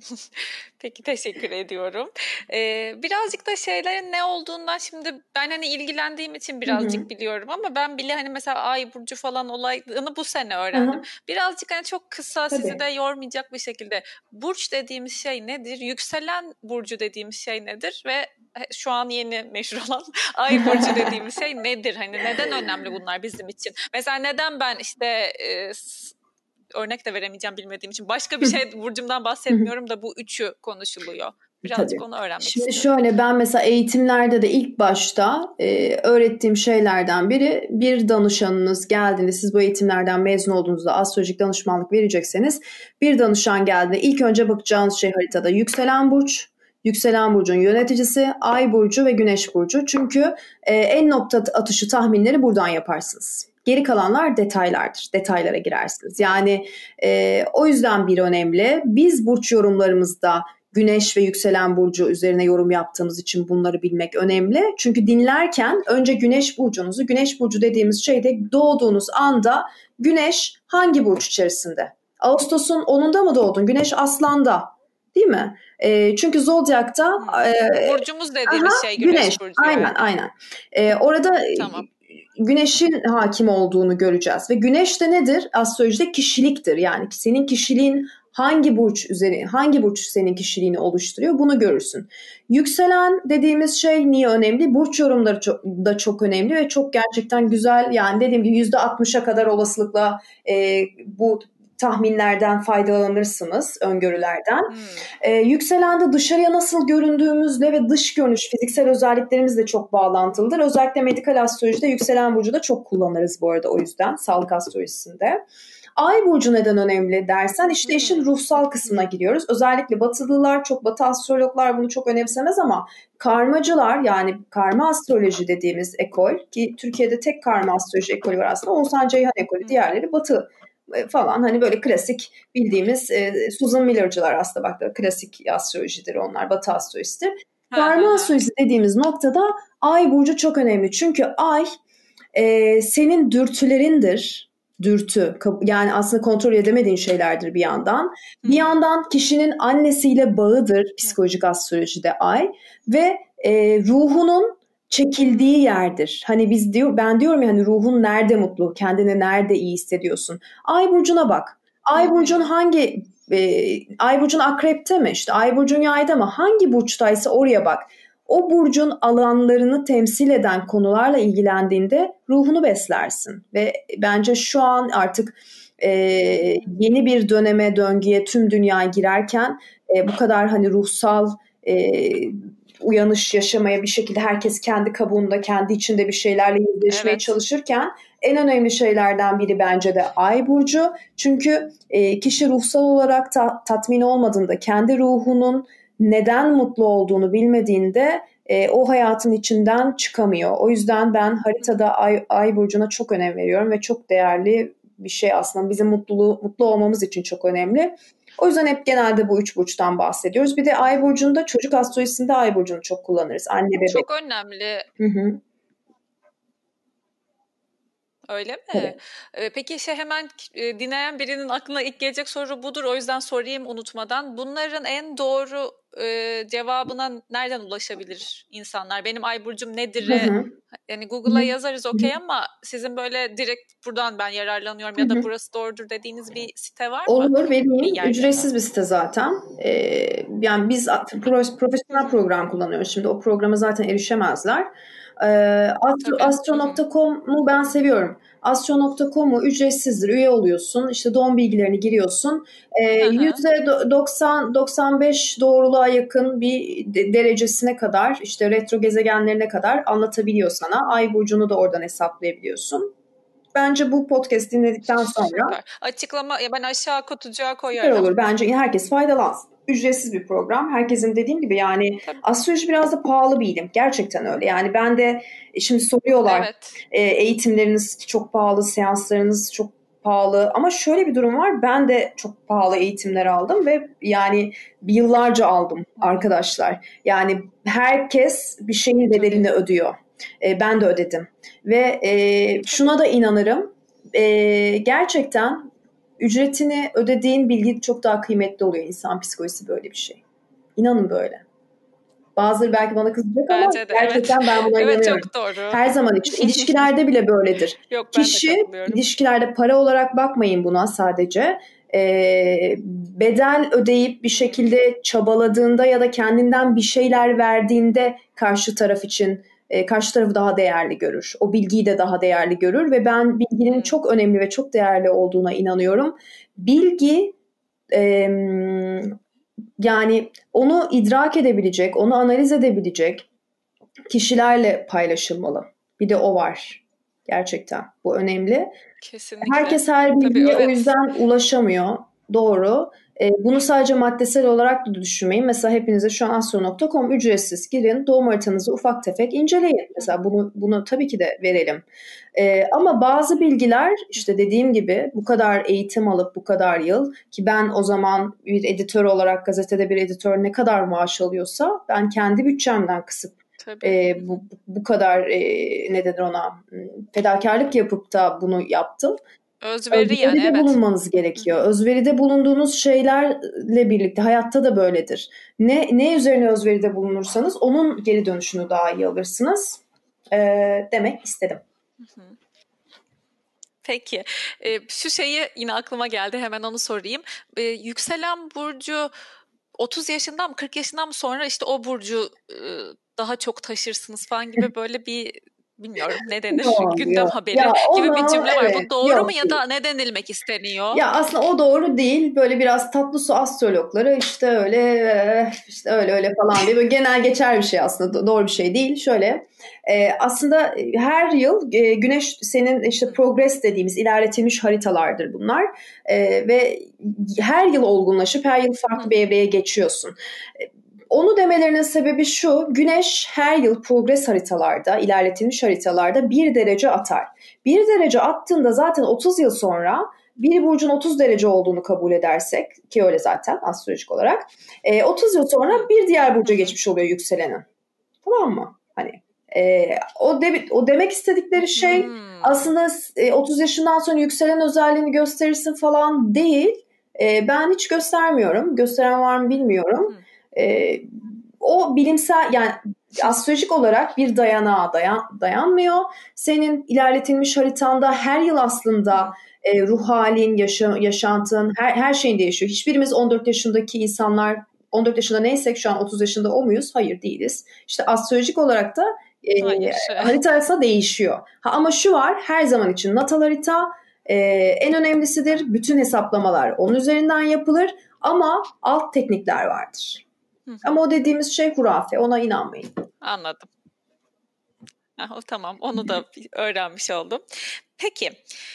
Peki teşekkür ediyorum. Ee, birazcık da şeylerin ne olduğundan şimdi ben hani ilgilendiğim için birazcık Hı-hı. biliyorum ama ben bile hani mesela ay burcu falan olayını bu sene öğrendim. Hı-hı. Birazcık hani çok kısa Tabii. sizi de yormayacak bir şekilde burç dediğimiz şey nedir? Yükselen burcu dediğimiz şey nedir ve şu an yeni meşhur olan ay burcu dediğimiz şey nedir? Hani neden önemli bunlar bizim için? Mesela neden ben işte e, örnek de veremeyeceğim bilmediğim için. Başka bir şey burcumdan bahsetmiyorum da bu üçü konuşuluyor. Birazcık Tabii. onu öğrenmek Şimdi istiyorum. şöyle ben mesela eğitimlerde de ilk başta e, öğrettiğim şeylerden biri bir danışanınız geldiğinde siz bu eğitimlerden mezun olduğunuzda astrolojik danışmanlık verecekseniz bir danışan geldiğinde ilk önce bakacağınız şey haritada yükselen burç, yükselen burcun yöneticisi, ay burcu ve güneş burcu. Çünkü e, en nokta atışı tahminleri buradan yaparsınız. Geri kalanlar detaylardır. Detaylara girersiniz. Yani e, o yüzden bir önemli. Biz burç yorumlarımızda güneş ve yükselen burcu üzerine yorum yaptığımız için bunları bilmek önemli. Çünkü dinlerken önce güneş burcunuzu, güneş burcu dediğimiz şeyde doğduğunuz anda güneş hangi burç içerisinde? Ağustos'un 10'unda mı doğdun? Güneş Aslan'da. Değil mi? E, çünkü Zodyak'ta e, burcumuz dediğimiz aha, şey güneş, güneş burcu. Aynen aynen. E, orada tamam güneşin hakim olduğunu göreceğiz. Ve güneş de nedir? Astrolojide kişiliktir. Yani senin kişiliğin hangi burç üzeri, hangi burç senin kişiliğini oluşturuyor bunu görürsün. Yükselen dediğimiz şey niye önemli? Burç yorumları çok, da çok önemli ve çok gerçekten güzel. Yani dediğim gibi %60'a kadar olasılıkla e, bu tahminlerden faydalanırsınız, öngörülerden. Hmm. Ee, yükselende dışarıya nasıl göründüğümüzle ve dış görünüş, fiziksel özelliklerimizle çok bağlantılıdır. Özellikle medikal astrolojide yükselen burcu da çok kullanırız bu arada o yüzden sağlık astrolojisinde. Ay burcu neden önemli dersen işte işin hmm. ruhsal kısmına giriyoruz. Özellikle batılılar çok batı astrologlar bunu çok önemsemez ama karmacılar yani karma astroloji dediğimiz ekol ki Türkiye'de tek karma astroloji ekolü var aslında Oğuzhan Ceyhan ekolü diğerleri batı e, falan. Hani böyle klasik bildiğimiz e, Susan Miller'cılar aslında bak klasik astrolojidir onlar batı astrolojisidir. Karma astrolojisi dediğimiz noktada ay burcu çok önemli. Çünkü ay e, senin dürtülerindir. Dürtü yani aslında kontrol edemediğin şeylerdir bir yandan. Bir yandan kişinin annesiyle bağıdır psikolojik astrolojide ay ve e, ruhunun çekildiği yerdir. Hani biz diyor ben diyorum ya hani ruhun nerede mutlu, kendini nerede iyi hissediyorsun. Ay burcuna bak. Ay burcun hangi e, Ay burcun akrepte mi? İşte Ay burcun yayda mı? Hangi burçtaysa oraya bak. O burcun alanlarını temsil eden konularla ilgilendiğinde ruhunu beslersin ve bence şu an artık e, yeni bir döneme döngüye tüm dünya girerken e, bu kadar hani ruhsal e, uyanış yaşamaya bir şekilde herkes kendi kabuğunda, kendi içinde bir şeylerle yüzleşmeye evet. çalışırken en önemli şeylerden biri bence de Ay burcu. Çünkü e, kişi ruhsal olarak ta, tatmin olmadığında, kendi ruhunun neden mutlu olduğunu bilmediğinde e, o hayatın içinden çıkamıyor. O yüzden ben haritada Ay, Ay burcuna çok önem veriyorum ve çok değerli bir şey aslında. Bizim mutluluğu mutlu olmamız için çok önemli. O yüzden hep genelde bu üç burçtan bahsediyoruz. Bir de ay burcunda çocuk astrolojisinde ay burcunu çok kullanırız. Anne bebek. Çok önemli. Hı hı. Öyle mi? Evet. Peki şey hemen dinleyen birinin aklına ilk gelecek soru budur. O yüzden sorayım unutmadan. Bunların en doğru e, cevabına nereden ulaşabilir insanlar? Benim ay burcum nedir? Yani Google'a yazarız okey ama sizin böyle direkt buradan ben yararlanıyorum ya da burası doğrudur dediğiniz bir site var mı? Olur vereyim. Ücretsiz bir site zaten. Ee, yani biz profesyonel program kullanıyoruz. Şimdi o programa zaten erişemezler. Ee, astro, astro.com'u ben seviyorum. Astro.com'u ücretsizdir. Üye oluyorsun. İşte doğum bilgilerini giriyorsun. Ee, %90-95 doğruluğa yakın bir derecesine kadar işte retro gezegenlerine kadar anlatabiliyor sana. Ay burcunu da oradan hesaplayabiliyorsun. Bence bu podcast dinledikten sonra Süper. açıklama ya ben aşağı kutucuğa koyarım. Süper olur. Bence herkes faydalansın. Ücretsiz bir program. Herkesin dediğim gibi yani Tabii. astroloji biraz da pahalı bir ilim. Gerçekten öyle. Yani ben de e, şimdi soruyorlar evet. e, eğitimleriniz çok pahalı, seanslarınız çok pahalı ama şöyle bir durum var ben de çok pahalı eğitimler aldım ve yani yıllarca aldım arkadaşlar. Yani herkes bir şeyin bedelini ödüyor. E, ben de ödedim ve e, şuna da inanırım e, gerçekten ücretini ödediğin bilgi çok daha kıymetli oluyor insan psikolojisi böyle bir şey. İnanın böyle. Bazıları belki bana kızacak ama de, gerçekten evet. ben buna evet, inanıyorum. Çok doğru. Her zaman için. ilişkilerde bile böyledir. Yok, Kişi ilişkilerde para olarak bakmayın buna sadece. Ee, bedel ödeyip bir şekilde çabaladığında ya da kendinden bir şeyler verdiğinde karşı taraf için e, karşı tarafı daha değerli görür. O bilgiyi de daha değerli görür ve ben bilginin çok önemli ve çok değerli olduğuna inanıyorum. Bilgi e, yani onu idrak edebilecek, onu analiz edebilecek kişilerle paylaşılmalı. Bir de o var. Gerçekten bu önemli. Kesinlikle. Herkes her bilgiye Tabii, evet. o yüzden ulaşamıyor. Doğru. E, bunu sadece maddesel olarak da düşünmeyin. Mesela hepinize şu an astro.com ücretsiz girin. Doğum haritanızı ufak tefek inceleyin. Mesela bunu bunu tabii ki de verelim. E, ama bazı bilgiler işte dediğim gibi bu kadar eğitim alıp bu kadar yıl ki ben o zaman bir editör olarak gazetede bir editör ne kadar maaş alıyorsa ben kendi bütçemden kısıp E, bu, bu kadar e, ne denir ona fedakarlık yapıp da bunu yaptım. Özveri yani evet. bulunmanız gerekiyor. Özveride bulunduğunuz şeylerle birlikte hayatta da böyledir. Ne ne üzerine özveride bulunursanız onun geri dönüşünü daha iyi alırsınız. Ee, demek istedim. Peki. Ee, şu şeyi yine aklıma geldi. Hemen onu sorayım. Ee, yükselen burcu 30 yaşından mı 40 yaşından mı sonra işte o burcu e, daha çok taşırsınız falan gibi böyle bir bilmiyorum ne denir yok, gündem yok. haberi ya gibi bir cümle var. Evet, Bu doğru yok, mu ya da ne denilmek isteniyor? Ya aslında o doğru değil. Böyle biraz tatlı su astrologları işte öyle işte öyle öyle falan diye böyle genel geçer bir şey aslında doğru bir şey değil. Şöyle e, aslında her yıl e, güneş senin işte progress dediğimiz ilerletilmiş haritalardır bunlar e, ve her yıl olgunlaşıp her yıl farklı bir evreye geçiyorsun. Onu demelerinin sebebi şu, Güneş her yıl progres haritalarda, ilerletilmiş haritalarda bir derece atar. Bir derece attığında zaten 30 yıl sonra bir burcun 30 derece olduğunu kabul edersek ki öyle zaten astrolojik olarak 30 yıl sonra bir diğer burca geçmiş oluyor yükselenin. Tamam mı? Hani e, o, de, o demek istedikleri şey hmm. aslında e, 30 yaşından sonra yükselen özelliğini gösterirsin falan değil. E, ben hiç göstermiyorum. Gösteren var mı bilmiyorum. Hmm. E, o bilimsel yani astrolojik olarak bir dayanağa dayan, dayanmıyor. Senin ilerletilmiş haritanda her yıl aslında e, ruh halin, yaşa, yaşantın, her, her şeyin değişiyor. Hiçbirimiz 14 yaşındaki insanlar 14 yaşında neysek şu an 30 yaşında o muyuz? Hayır değiliz. İşte astrolojik olarak da e, harita değişiyor. Ha, ama şu var her zaman için natal harita e, en önemlisidir. Bütün hesaplamalar onun üzerinden yapılır ama alt teknikler vardır. Hı. Ama o dediğimiz şey hurafe. Ona inanmayın. Anladım. Ah, tamam onu da öğrenmiş oldum. Peki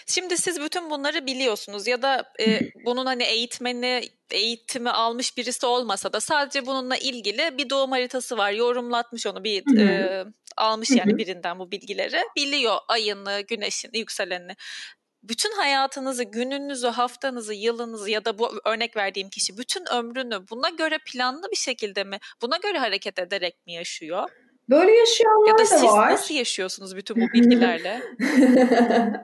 şimdi siz bütün bunları biliyorsunuz ya da e, bunun hani eğitmeni eğitimi almış birisi olmasa da sadece bununla ilgili bir doğum haritası var yorumlatmış onu bir e, almış yani birinden bu bilgileri biliyor ayını güneşini yükselenini bütün hayatınızı, gününüzü, haftanızı, yılınızı ya da bu örnek verdiğim kişi bütün ömrünü buna göre planlı bir şekilde mi, buna göre hareket ederek mi yaşıyor? Böyle yaşayanlar ya da, da siz var. nasıl yaşıyorsunuz bütün bu bilgilerle?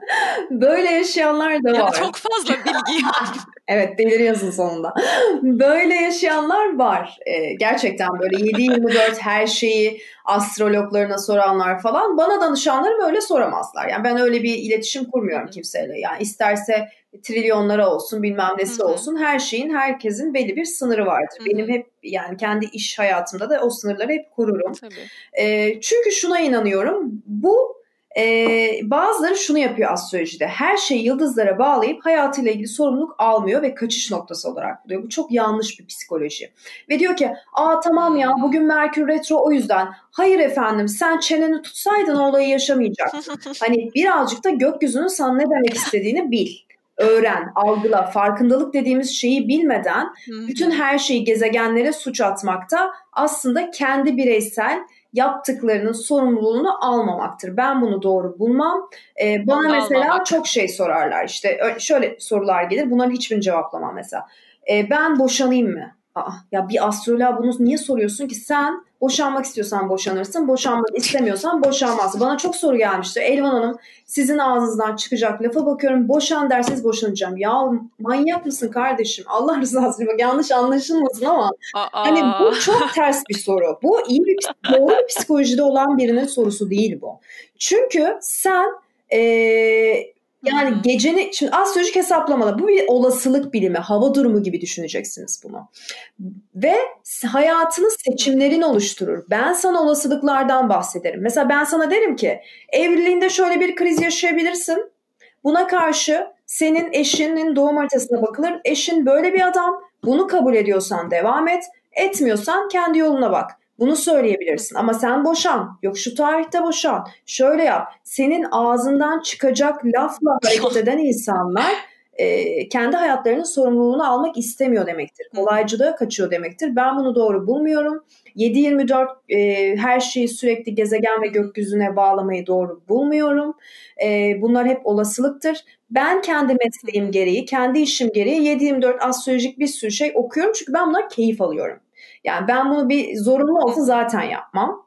Böyle yaşayanlar da yani var. Çok fazla bilgi. evet deliriyorsun sonunda. Böyle yaşayanlar var. Ee, gerçekten böyle 7-24 her şeyi astrologlarına soranlar falan. Bana danışanlarım öyle soramazlar. Yani ben öyle bir iletişim kurmuyorum kimseyle. Yani isterse trilyonlara olsun bilmem nesi Hı-hı. olsun her şeyin herkesin belli bir sınırı vardır. Hı-hı. Benim hep yani kendi iş hayatımda da o sınırları hep kururum. E, çünkü şuna inanıyorum bu Ee, bazıları şunu yapıyor astrolojide. Her şeyi yıldızlara bağlayıp hayatıyla ilgili sorumluluk almıyor ve kaçış noktası olarak buluyor. Bu çok yanlış bir psikoloji. Ve diyor ki aa tamam ya bugün Merkür Retro o yüzden. Hayır efendim sen çeneni tutsaydın olayı yaşamayacaktın. hani birazcık da gökyüzünün sana ne demek istediğini bil öğren, algıla, farkındalık dediğimiz şeyi bilmeden bütün her şeyi gezegenlere suç atmakta aslında kendi bireysel yaptıklarının sorumluluğunu almamaktır. Ben bunu doğru bulmam. Ee, bana Almamak. mesela çok şey sorarlar. İşte şöyle sorular gelir. Bunların hiçbirini cevaplamam mesela. Ee, ben boşanayım mı? Aa, ya bir astroloğa bunu niye soruyorsun ki? Sen boşanmak istiyorsan boşanırsın, boşanmak istemiyorsan boşanmazsın. Bana çok soru gelmişti. Elvan Hanım sizin ağzınızdan çıkacak lafa bakıyorum. Boşan derseniz boşanacağım. Ya manyak mısın kardeşim? Allah rızası için yanlış anlaşılmasın ama Aa. hani bu çok ters bir soru. Bu iyi bir doğru bir psikolojide olan birinin sorusu değil bu. Çünkü sen ee, yani hmm. geceni şimdi astrolojik hesaplamada bu bir olasılık bilimi, hava durumu gibi düşüneceksiniz bunu. Ve hayatını seçimlerin oluşturur. Ben sana olasılıklardan bahsederim. Mesela ben sana derim ki evliliğinde şöyle bir kriz yaşayabilirsin. Buna karşı senin eşinin doğum haritasına bakılır. Eşin böyle bir adam. Bunu kabul ediyorsan devam et. Etmiyorsan kendi yoluna bak. Bunu söyleyebilirsin ama sen boşan. Yok şu tarihte boşan. Şöyle yap. Senin ağzından çıkacak lafla hareket eden insanlar e, kendi hayatlarının sorumluluğunu almak istemiyor demektir. Kolaycılığa kaçıyor demektir. Ben bunu doğru bulmuyorum. 7-24 e, her şeyi sürekli gezegen ve gökyüzüne bağlamayı doğru bulmuyorum. E, bunlar hep olasılıktır. Ben kendi mesleğim gereği, kendi işim gereği 7-24 astrolojik bir sürü şey okuyorum. Çünkü ben bundan keyif alıyorum. Yani ben bunu bir zorunlu olsa zaten yapmam.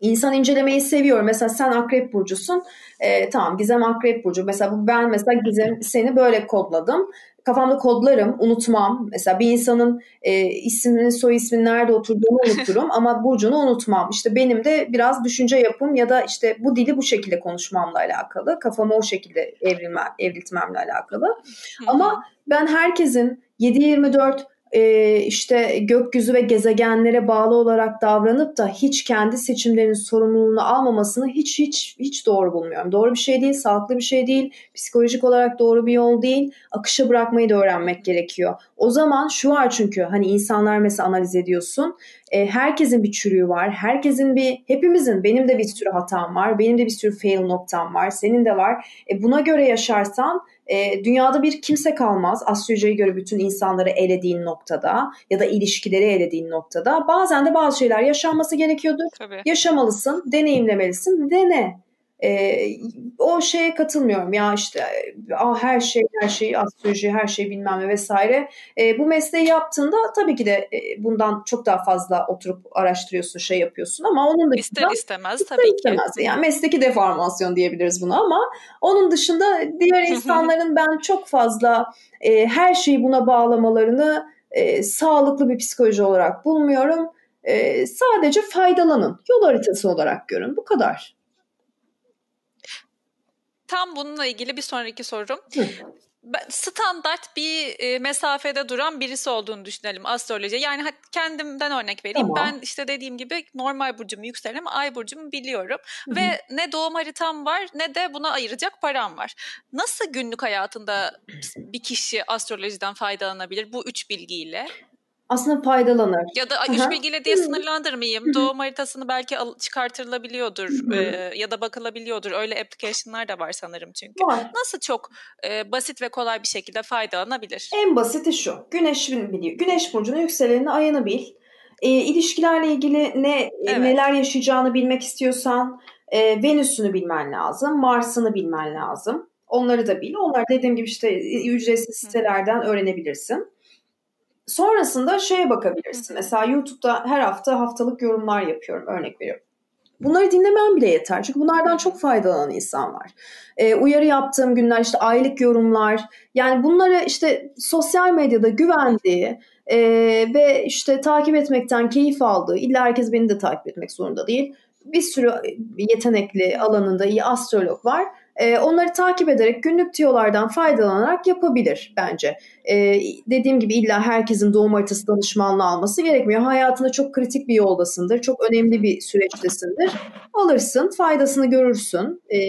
İnsan incelemeyi seviyorum. Mesela sen akrep burcusun. Ee, tamam Gizem akrep burcu. Mesela ben mesela Gizem seni böyle kodladım. Kafamda kodlarım, unutmam. Mesela bir insanın e, isminin, soy isminin nerede oturduğunu unuturum ama burcunu unutmam. İşte benim de biraz düşünce yapım ya da işte bu dili bu şekilde konuşmamla alakalı. Kafamı o şekilde evrilme, evriltmemle alakalı. ama ben herkesin 7-24 e, işte gökyüzü ve gezegenlere bağlı olarak davranıp da hiç kendi seçimlerinin sorumluluğunu almamasını hiç hiç hiç doğru bulmuyorum. Doğru bir şey değil, sağlıklı bir şey değil, psikolojik olarak doğru bir yol değil. Akışa bırakmayı da öğrenmek gerekiyor. O zaman şu var çünkü hani insanlar mesela analiz ediyorsun. E, herkesin bir çürüğü var. Herkesin bir, hepimizin, benim de bir sürü hatam var. Benim de bir sürü fail noktam var. Senin de var. E, buna göre yaşarsan e, dünyada bir kimse kalmaz. Astrolojiye göre bütün insanları elediğin noktada ya da ilişkileri elediğin noktada. Bazen de bazı şeyler yaşanması gerekiyordur. Tabii. Yaşamalısın, deneyimlemelisin, dene e, o şeye katılmıyorum ya işte ah, her şey her şey astroloji her şey bilmem ne vesaire e, bu mesleği yaptığında tabii ki de e, bundan çok daha fazla oturup araştırıyorsun şey yapıyorsun ama onun dışında ister istemez ister tabii istemez. ki yani mesleki deformasyon diyebiliriz buna ama onun dışında diğer insanların ben çok fazla e, her şeyi buna bağlamalarını e, sağlıklı bir psikoloji olarak bulmuyorum. E, sadece faydalanın. Yol haritası olarak görün. Bu kadar. Tam bununla ilgili bir sonraki sorum. Ben, standart bir e, mesafede duran birisi olduğunu düşünelim astroloji. Yani kendimden örnek vereyim. Tamam. Ben işte dediğim gibi normal burcumu yükselenim, ay burcumu biliyorum. Hı-hı. Ve ne doğum haritam var ne de buna ayıracak param var. Nasıl günlük hayatında bir kişi astrolojiden faydalanabilir bu üç bilgiyle? Aslında faydalanır. Ya da üç bilgiyle diye sınırlandırmayayım. Doğum haritasını belki al, çıkartırılabiliyordur e, ya da bakılabiliyordur. Öyle application'lar da var sanırım çünkü. Var. Nasıl çok e, basit ve kolay bir şekilde faydalanabilir? En basiti şu. Güneş biliyor. Güneş burcunu, yükselenini, ayını bil. E, ilişkilerle ilgili ne evet. neler yaşayacağını bilmek istiyorsan e, Venüs'ünü bilmen lazım, Mars'ını bilmen lazım. Onları da bil. Onlar dediğim gibi işte ücretsiz sitelerden öğrenebilirsin. Sonrasında şeye bakabilirsin. Mesela YouTube'da her hafta haftalık yorumlar yapıyorum. Örnek veriyorum. Bunları dinlemen bile yeter. Çünkü bunlardan çok faydalanan insan var. Ee, uyarı yaptığım günler işte aylık yorumlar. Yani bunları işte sosyal medyada güvendiği e, ve işte takip etmekten keyif aldığı. İlla herkes beni de takip etmek zorunda değil. Bir sürü yetenekli alanında iyi astrolog var. E, onları takip ederek günlük tiyolardan faydalanarak yapabilir bence. E, dediğim gibi illa herkesin doğum haritası danışmanlığı alması gerekmiyor. Hayatında çok kritik bir yoldasındır, çok önemli bir süreçtesindir. Alırsın, faydasını görürsün. E,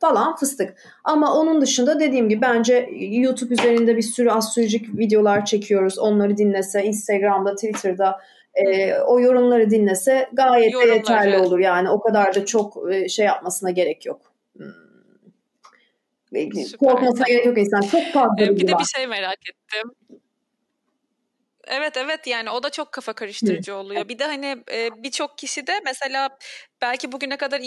falan fıstık. Ama onun dışında dediğim gibi bence YouTube üzerinde bir sürü astrolojik videolar çekiyoruz. Onları dinlese, Instagram'da, Twitter'da e, o yorumları dinlese gayet de yeterli olur. Yani o kadar da çok e, şey yapmasına gerek yok. Hmm. Süper. Korkmasına gerek yok insan. Çok fazla ee, Bir de bir şey merak ettim. Evet evet yani o da çok kafa karıştırıcı oluyor. Bir de hani e, birçok kişi de mesela belki bugüne kadar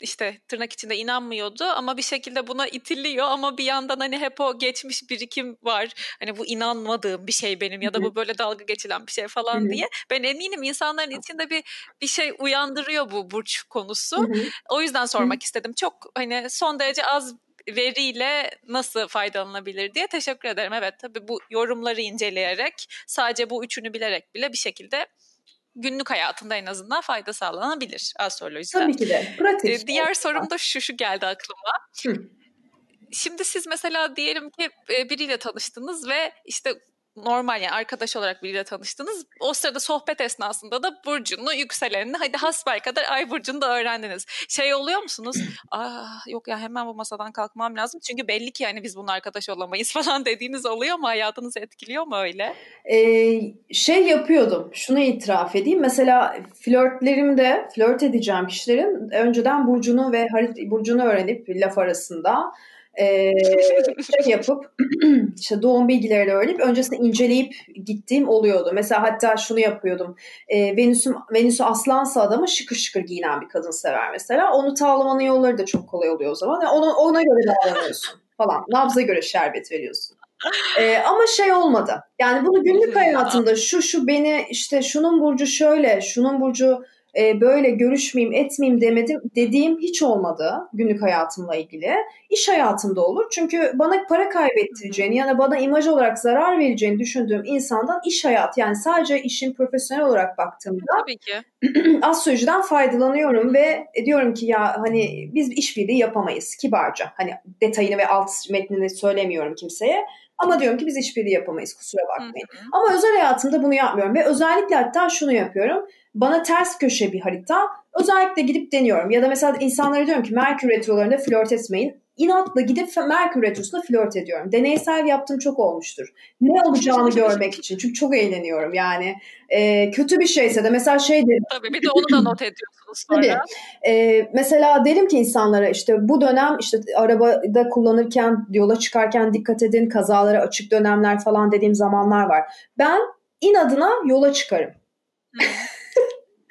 işte tırnak içinde inanmıyordu ama bir şekilde buna itiliyor ama bir yandan hani hep o geçmiş birikim var. Hani bu inanmadığım bir şey benim ya da bu böyle dalga geçilen bir şey falan diye. Ben eminim insanların içinde bir bir şey uyandırıyor bu burç konusu. O yüzden sormak istedim. Çok hani son derece az veriyle nasıl faydalanabilir diye teşekkür ederim. Evet tabii bu yorumları inceleyerek sadece bu üçünü bilerek bile bir şekilde günlük hayatında en azından fayda sağlanabilir astrolojiden. Tabii ki de. Pratik. Ee, diğer sorum da şu şu geldi aklıma. Hı. Şimdi siz mesela diyelim ki e, biriyle tanıştınız ve işte normal yani arkadaş olarak biriyle tanıştınız. O sırada sohbet esnasında da burcunu, yükselenini hadi hasbel kadar ay burcunu da öğrendiniz. Şey oluyor musunuz? Aa yok ya hemen bu masadan kalkmam lazım. Çünkü belli ki yani biz bunun arkadaş olamayız falan dediğiniz oluyor mu? Hayatınızı etkiliyor mu öyle? Ee, şey yapıyordum. Şunu itiraf edeyim. Mesela flörtlerimde flört edeceğim kişilerin önceden burcunu ve harit burcunu öğrenip laf arasında e, şey yapıp işte doğum bilgilerini öğrenip öncesinde inceleyip gittiğim oluyordu. Mesela hatta şunu yapıyordum. E, Venüs'ün Venüs'ü aslansa adamı şıkır şıkır giyinen bir kadın sever mesela. Onu tavlamanın yolları da çok kolay oluyor o zaman. Yani ona, ona göre davranıyorsun falan. Nabza göre şerbet veriyorsun. Ee, ama şey olmadı. Yani bunu günlük hayatımda şu şu beni işte şunun burcu şöyle, şunun burcu e, böyle görüşmeyeyim, etmeyeyim demedim dediğim hiç olmadı günlük hayatımla ilgili. İş hayatımda olur. Çünkü bana para kaybettireceğini ya da bana imaj olarak zarar vereceğini düşündüğüm insandan iş hayat yani sadece işin profesyonel olarak baktığımda Tabii ki. astrolojiden faydalanıyorum ve diyorum ki ya hani biz işbirliği yapamayız kibarca. Hani detayını ve alt metnini söylemiyorum kimseye. Ama diyorum ki biz işbirliği yapamayız kusura bakmayın. Hı hı. Ama özel hayatımda bunu yapmıyorum ve özellikle hatta şunu yapıyorum. Bana ters köşe bir harita özellikle gidip deniyorum. Ya da mesela insanlara diyorum ki Merkür retrolarında flört etmeyin. İnatla gidip Merkür retrosunda flört ediyorum. Deneysel yaptığım çok olmuştur. Ne olacağını görmek için. Çünkü çok eğleniyorum yani. E, kötü bir şeyse de mesela şey derim. Tabii bir de onu da not ediyorsunuz sonra. Tabii. E, mesela derim ki insanlara işte bu dönem işte arabada kullanırken yola çıkarken dikkat edin kazalara açık dönemler falan dediğim zamanlar var. Ben inadına yola çıkarım.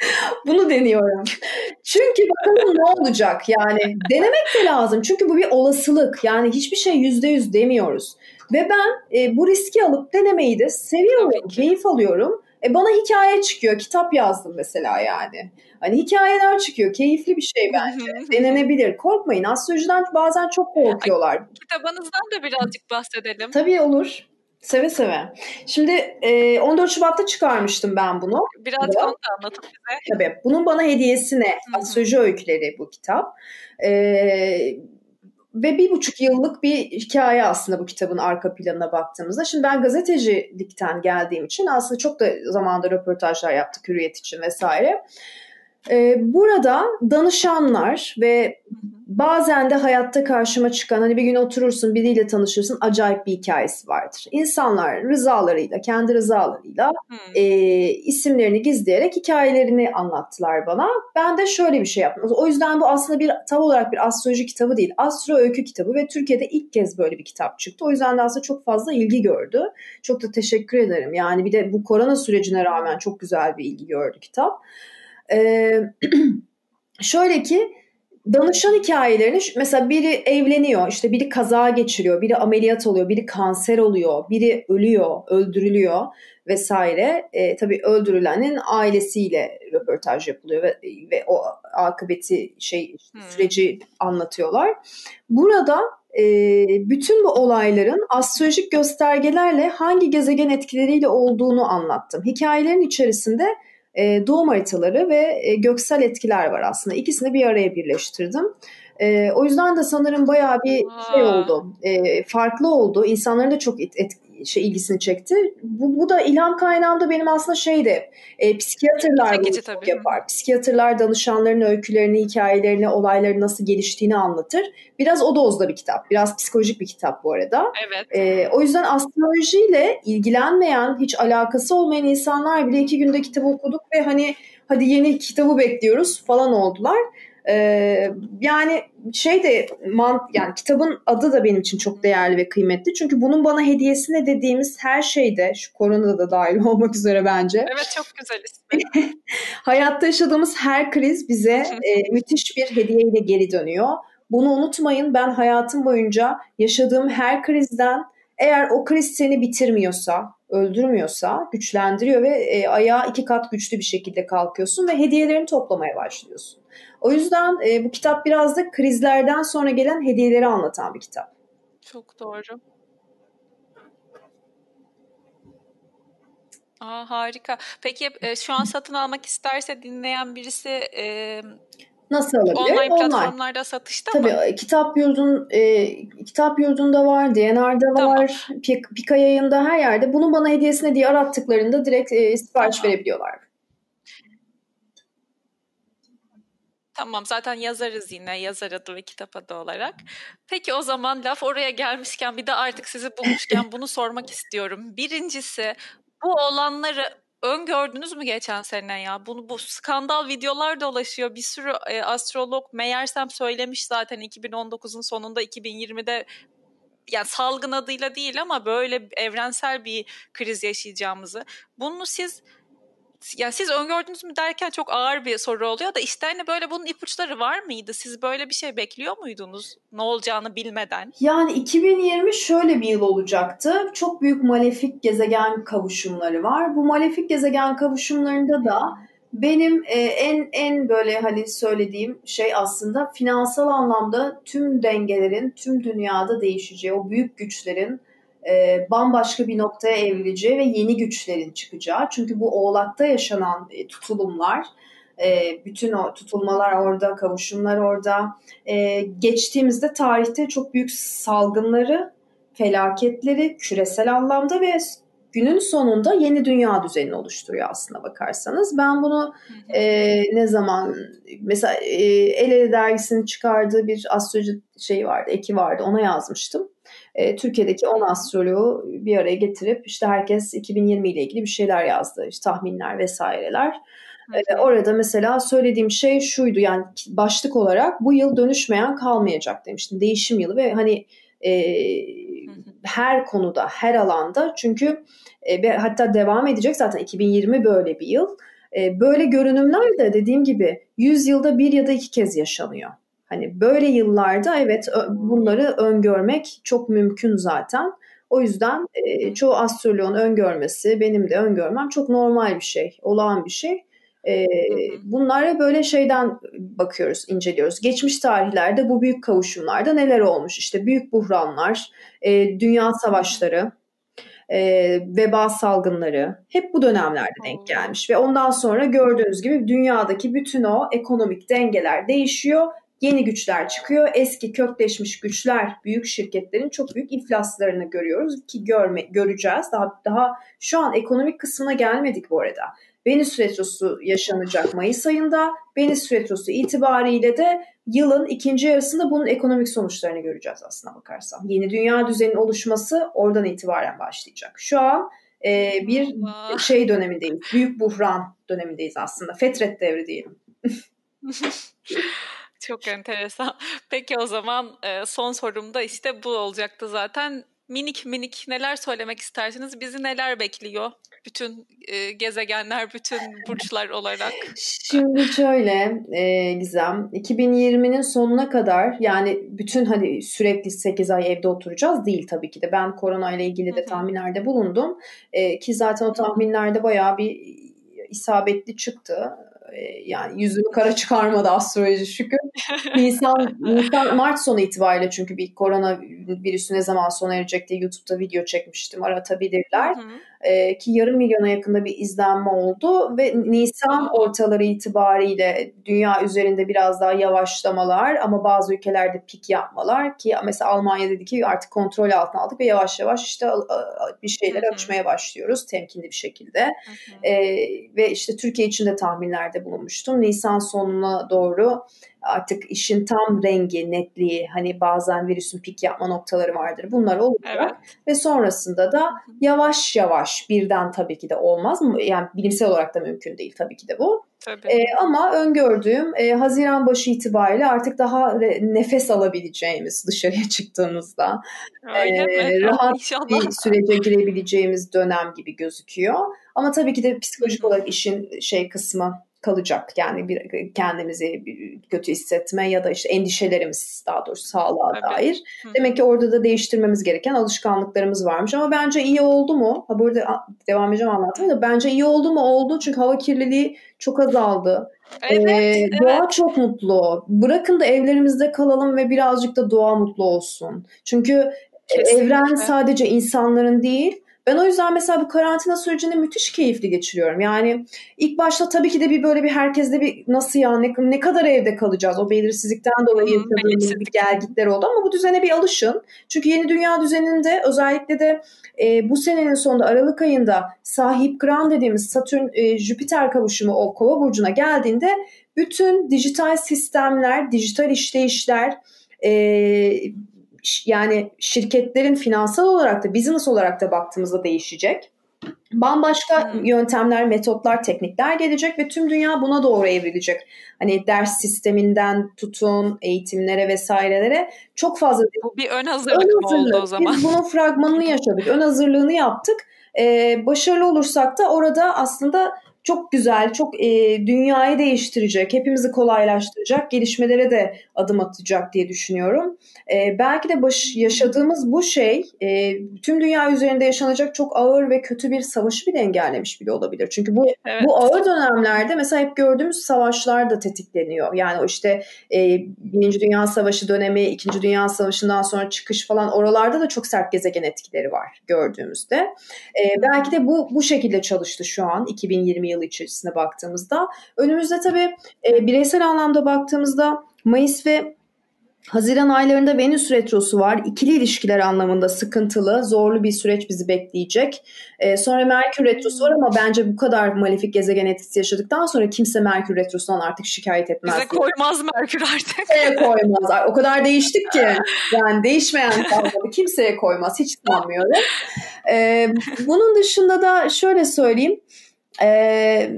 Bunu deniyorum. Çünkü bakalım ne olacak yani. Denemek de lazım. Çünkü bu bir olasılık. Yani hiçbir şey yüzde yüz demiyoruz. Ve ben e, bu riski alıp denemeyi de seviyorum. Keyif alıyorum. E, bana hikaye çıkıyor. Kitap yazdım mesela yani. Hani hikayeler çıkıyor. Keyifli bir şey bence. Denenebilir. Korkmayın. Astrolojiden bazen çok korkuyorlar. Kitabınızdan da birazcık bahsedelim. Tabii olur. Seve seve. Şimdi e, 14 Şubat'ta çıkarmıştım ben bunu. Biraz onu da anlatın bize. Tabii. Bunun bana hediyesi ne? Astroloji öyküleri bu kitap. E, ve bir buçuk yıllık bir hikaye aslında bu kitabın arka planına baktığımızda. Şimdi ben gazetecilikten geldiğim için aslında çok da zamanda röportajlar yaptık Hürriyet için vesaire. Ee, burada danışanlar ve bazen de hayatta karşıma çıkan hani bir gün oturursun biriyle tanışırsın acayip bir hikayesi vardır. İnsanlar rızalarıyla kendi rızalarıyla hmm. e, isimlerini gizleyerek hikayelerini anlattılar bana. Ben de şöyle bir şey yaptım. O yüzden bu aslında bir tam olarak bir astroloji kitabı değil. Astro öykü kitabı ve Türkiye'de ilk kez böyle bir kitap çıktı. O yüzden de aslında çok fazla ilgi gördü. Çok da teşekkür ederim. Yani bir de bu korona sürecine rağmen çok güzel bir ilgi gördü kitap. Şöyle ki danışan hikayelerini mesela biri evleniyor, işte biri kaza geçiriyor, biri ameliyat oluyor, biri kanser oluyor, biri ölüyor, öldürülüyor vesaire. E, tabii öldürülenin ailesiyle röportaj yapılıyor ve, ve o akıbeti şey hmm. süreci anlatıyorlar. Burada e, bütün bu olayların astrolojik göstergelerle hangi gezegen etkileriyle olduğunu anlattım. Hikayelerin içerisinde e, doğum haritaları ve e, göksel etkiler var aslında. İkisini bir araya birleştirdim. E, o yüzden de sanırım bayağı bir şey oldu. E, farklı oldu. İnsanların da çok et, et, şey ilgisini çekti. Bu, bu da ilham kaynağım da benim aslında şeydi. E, psikiyatrlar çok tabii. yapar. Psikiyatrlar danışanların öykülerini, hikayelerini, olayları nasıl geliştiğini anlatır. Biraz o dozda bir kitap. Biraz psikolojik bir kitap bu arada. Evet. E, o yüzden astrolojiyle ilgilenmeyen, hiç alakası olmayan insanlar bile iki günde kitabı okuduk ve hani hadi yeni kitabı bekliyoruz falan oldular. Ee, yani şey de man, yani kitabın adı da benim için çok değerli ve kıymetli. Çünkü bunun bana hediyesine dediğimiz her şeyde şu koronada da dahil olmak üzere bence. Evet çok güzel ismi. Hayatta yaşadığımız her kriz bize e, müthiş bir hediyeyle geri dönüyor. Bunu unutmayın ben hayatım boyunca yaşadığım her krizden eğer o kriz seni bitirmiyorsa, öldürmüyorsa güçlendiriyor ve e, ayağa iki kat güçlü bir şekilde kalkıyorsun ve hediyelerini toplamaya başlıyorsun. O yüzden e, bu kitap biraz da krizlerden sonra gelen hediyeleri anlatan bir kitap. Çok doğru. Aa, harika. Peki e, şu an satın almak isterse dinleyen birisi e, Nasıl alabilir? online Online. platformlarda satışta Tabii mı? kitap yurdun e, kitap yurdunda var, DNR'da Tamam. var, Pik- Pika yayında her yerde. Bunu bana hediyesine diye arattıklarında direkt e, sipariş Tamam. verebiliyorlar. Tamam zaten yazarız yine yazar adı ve kitap adı olarak. Peki o zaman laf oraya gelmişken bir de artık sizi bulmuşken bunu sormak istiyorum. Birincisi bu olanları öngördünüz mü geçen sene ya? Bunu bu skandal videolar dolaşıyor. Bir sürü e, astrolog meğersem söylemiş zaten 2019'un sonunda 2020'de yani salgın adıyla değil ama böyle evrensel bir kriz yaşayacağımızı. Bunu siz yani siz öngördünüz mü derken çok ağır bir soru oluyor da işte hani böyle bunun ipuçları var mıydı? Siz böyle bir şey bekliyor muydunuz? Ne olacağını bilmeden. Yani 2020 şöyle bir yıl olacaktı. Çok büyük malefik gezegen kavuşumları var. Bu malefik gezegen kavuşumlarında da benim e, en en böyle hani söylediğim şey aslında finansal anlamda tüm dengelerin tüm dünyada değişeceği, o büyük güçlerin e, bambaşka bir noktaya evrileceği ve yeni güçlerin çıkacağı. Çünkü bu Oğlak'ta yaşanan e, tutulumlar, e, bütün o tutulmalar orada, kavuşumlar orada. E, geçtiğimizde tarihte çok büyük salgınları, felaketleri küresel anlamda ve günün sonunda yeni dünya düzenini oluşturuyor aslına bakarsanız. Ben bunu e, ne zaman mesela e, El Ele dergisinin çıkardığı bir astroloji şeyi vardı, eki vardı ona yazmıştım. E, Türkiye'deki 10 astroloğu bir araya getirip işte herkes 2020 ile ilgili bir şeyler yazdı. İşte tahminler vesaireler. E, orada mesela söylediğim şey şuydu yani başlık olarak bu yıl dönüşmeyen kalmayacak demiştim. Değişim yılı ve hani e, her konuda, her alanda çünkü e, hatta devam edecek zaten 2020 böyle bir yıl. E, böyle görünümler de dediğim gibi 100 yılda bir ya da iki kez yaşanıyor. Hani böyle yıllarda evet bunları öngörmek çok mümkün zaten. O yüzden e, çoğu astroloğun öngörmesi, benim de öngörmem çok normal bir şey, olağan bir şey. E, bunlara böyle şeyden bakıyoruz, inceliyoruz. Geçmiş tarihlerde bu büyük kavuşumlarda neler olmuş? İşte büyük buhranlar, e, dünya savaşları, e, veba salgınları hep bu dönemlerde denk gelmiş. Ve ondan sonra gördüğünüz gibi dünyadaki bütün o ekonomik dengeler değişiyor yeni güçler çıkıyor. Eski kökleşmiş güçler, büyük şirketlerin çok büyük iflaslarını görüyoruz ki görme, göreceğiz. Daha daha şu an ekonomik kısmına gelmedik bu arada. Venüs retrosu yaşanacak Mayıs ayında. Venüs retrosu itibariyle de yılın ikinci yarısında bunun ekonomik sonuçlarını göreceğiz aslına bakarsam. Yeni dünya düzeninin oluşması oradan itibaren başlayacak. Şu an e, bir Allah. şey dönemindeyiz. Büyük buhran dönemindeyiz aslında. Fetret devri diyelim. Çok enteresan. Peki o zaman son sorum da işte bu olacaktı zaten. Minik minik neler söylemek istersiniz? Bizi neler bekliyor? Bütün e, gezegenler, bütün burçlar olarak. Şimdi şöyle e, Gizem, 2020'nin sonuna kadar yani bütün hani sürekli 8 ay evde oturacağız değil tabii ki de. Ben korona ile ilgili de tahminlerde bulundum. E, ki zaten o tahminlerde bayağı bir isabetli çıktı yani yüzümü kara çıkarmadı astroloji şükür. Nisan, Nisan, Mart sonu itibariyle çünkü bir korona virüsü ne zaman sona erecek diye YouTube'da video çekmiştim. Aratabilirler. Hı hı. E, ki yarım milyona yakında bir izlenme oldu ve Nisan ortaları itibariyle dünya üzerinde biraz daha yavaşlamalar ama bazı ülkelerde pik yapmalar ki mesela Almanya dedi ki artık kontrol altına aldık ve yavaş yavaş işte bir şeyler açmaya başlıyoruz temkinli bir şekilde. E, ve işte Türkiye için de tahminlerde bulunmuştum. Nisan sonuna doğru artık işin tam rengi, netliği hani bazen virüsün pik yapma noktaları vardır. Bunlar olacak evet. ve sonrasında da yavaş yavaş birden tabii ki de olmaz mı? Yani bilimsel olarak da mümkün değil tabii ki de bu. Tabii. E, ama öngördüğüm e, Haziran başı itibariyle artık daha re, nefes alabileceğimiz dışarıya çıktığımızda e, rahat İnşallah. bir sürece girebileceğimiz dönem gibi gözüküyor. Ama tabii ki de psikolojik olarak işin şey kısmı kalacak. Yani bir kendimizi kötü hissetme ya da işte endişelerimiz daha doğrusu sağlığa evet. dair. Hı. Demek ki orada da değiştirmemiz gereken alışkanlıklarımız varmış. Ama bence iyi oldu mu? Ha burada devam edeceğim anlatmaya da bence iyi oldu mu? Oldu çünkü hava kirliliği çok azaldı. Evet, ee, evet. Doğa çok mutlu. Bırakın da evlerimizde kalalım ve birazcık da doğa mutlu olsun. Çünkü Kesinlikle. evren sadece insanların değil, ben o yüzden mesela bu karantina sürecini müthiş keyifli geçiriyorum. Yani ilk başta tabii ki de bir böyle bir herkeste bir nasıl ya ne, ne kadar evde kalacağız o belirsizlikten dolayı yaşadığımız bir gelgitler oldu ama bu düzene bir alışın. Çünkü yeni dünya düzeninde özellikle de e, bu senenin sonunda Aralık ayında sahip Gran dediğimiz Satürn e, Jüpiter kavuşumu o Kova burcuna geldiğinde bütün dijital sistemler, dijital işleyişler e, yani şirketlerin finansal olarak da business olarak da baktığımızda değişecek. Bambaşka hmm. yöntemler, metotlar, teknikler gelecek ve tüm dünya buna doğru evrilecek. Hani ders sisteminden tutun, eğitimlere vesairelere çok fazla... Bu bir ön hazırlık, ön hazırlık. oldu o zaman? Biz bunun fragmanını yaşadık, ön hazırlığını yaptık. Ee, başarılı olursak da orada aslında çok güzel, çok e, dünyayı değiştirecek, hepimizi kolaylaştıracak, gelişmelere de adım atacak diye düşünüyorum. E, belki de baş, yaşadığımız bu şey e, tüm dünya üzerinde yaşanacak çok ağır ve kötü bir savaşı bile engellemiş bile olabilir. Çünkü bu evet. bu ağır dönemlerde mesela hep gördüğümüz savaşlar da tetikleniyor. Yani o işte e, Birinci Dünya Savaşı dönemi, İkinci Dünya Savaşı'ndan sonra çıkış falan oralarda da çok sert gezegen etkileri var gördüğümüzde. E, belki de bu bu şekilde çalıştı şu an 2020 yılı içerisinde baktığımızda. Önümüzde tabii e, bireysel anlamda baktığımızda Mayıs ve Haziran aylarında Venüs retrosu var. İkili ilişkiler anlamında sıkıntılı, zorlu bir süreç bizi bekleyecek. Ee, sonra Merkür retrosu var ama bence bu kadar malefik gezegen etkisi yaşadıktan sonra kimse Merkür retrosundan artık şikayet etmez. Bize koymaz Merkür artık. Kimseye koymaz. O kadar değiştik ki. Yani değişmeyen kalmadı. Kimseye koymaz. Hiç sanmıyorum. Ee, bunun dışında da şöyle söyleyeyim. Ee,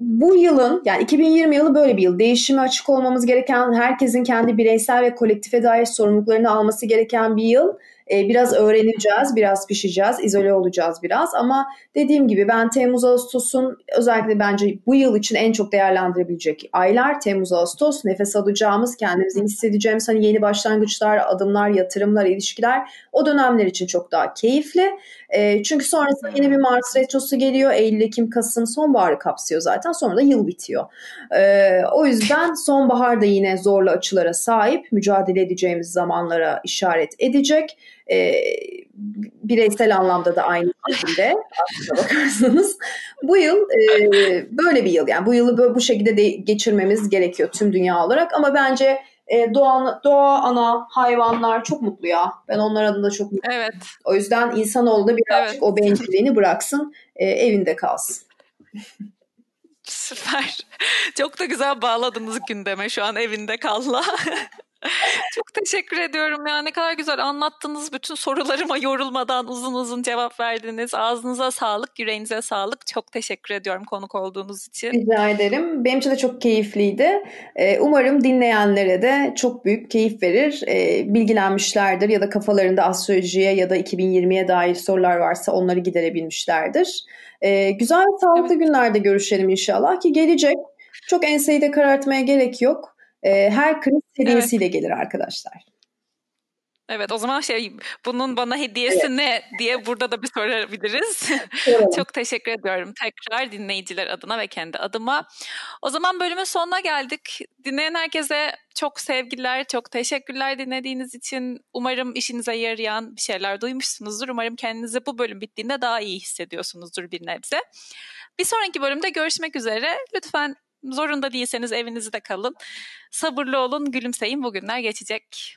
bu yılın yani 2020 yılı böyle bir yıl. Değişime açık olmamız gereken, herkesin kendi bireysel ve kolektife dair sorumluluklarını alması gereken bir yıl. E, biraz öğreneceğiz, biraz pişeceğiz, izole olacağız biraz. Ama dediğim gibi ben Temmuz-Ağustos'un özellikle bence bu yıl için en çok değerlendirebilecek aylar. Temmuz-Ağustos nefes alacağımız, kendimizi hissedeceğimiz hani yeni başlangıçlar, adımlar, yatırımlar, ilişkiler o dönemler için çok daha keyifli. E, çünkü sonrasında yeni bir Mars retrosu geliyor. Eylül, Ekim, Kasım sonbaharı kapsıyor zaten. Sonra da yıl bitiyor. E, o yüzden sonbahar da yine zorlu açılara sahip. Mücadele edeceğimiz zamanlara işaret edecek. E, bireysel anlamda da aynı şekilde aslında bakarsanız. Bu yıl e, böyle bir yıl yani bu yılı böyle bu şekilde de geçirmemiz gerekiyor tüm dünya olarak ama bence e, doğa, doğa, ana, hayvanlar çok mutlu ya. Ben onlar adına çok mutluyum. Evet. O yüzden insanoğlu da birazcık evet. o bencilliğini bıraksın, e, evinde kalsın. Süper. Çok da güzel bağladınız gündeme şu an evinde kalla. Çok teşekkür ediyorum ya. Ne kadar güzel anlattınız. Bütün sorularıma yorulmadan uzun uzun cevap verdiniz. Ağzınıza sağlık, yüreğinize sağlık. Çok teşekkür ediyorum konuk olduğunuz için. Rica ederim. Benim için de çok keyifliydi. Ee, umarım dinleyenlere de çok büyük keyif verir. Ee, bilgilenmişlerdir ya da kafalarında astrolojiye ya da 2020'ye dair sorular varsa onları giderebilmişlerdir. Ee, güzel sağlıklı evet. günlerde görüşelim inşallah ki gelecek. Çok enseyi de karartmaya gerek yok. Her kriz seviyesiyle evet. gelir arkadaşlar. Evet o zaman şey bunun bana hediyesi evet. ne diye burada da bir sorabiliriz. Çok teşekkür ediyorum tekrar dinleyiciler adına ve kendi adıma. O zaman bölümün sonuna geldik. Dinleyen herkese çok sevgiler, çok teşekkürler dinlediğiniz için. Umarım işinize yarayan bir şeyler duymuşsunuzdur. Umarım kendinizi bu bölüm bittiğinde daha iyi hissediyorsunuzdur bir nebze. Bir sonraki bölümde görüşmek üzere. Lütfen zorunda değilseniz evinizde kalın. Sabırlı olun, gülümseyin. Bugünler geçecek.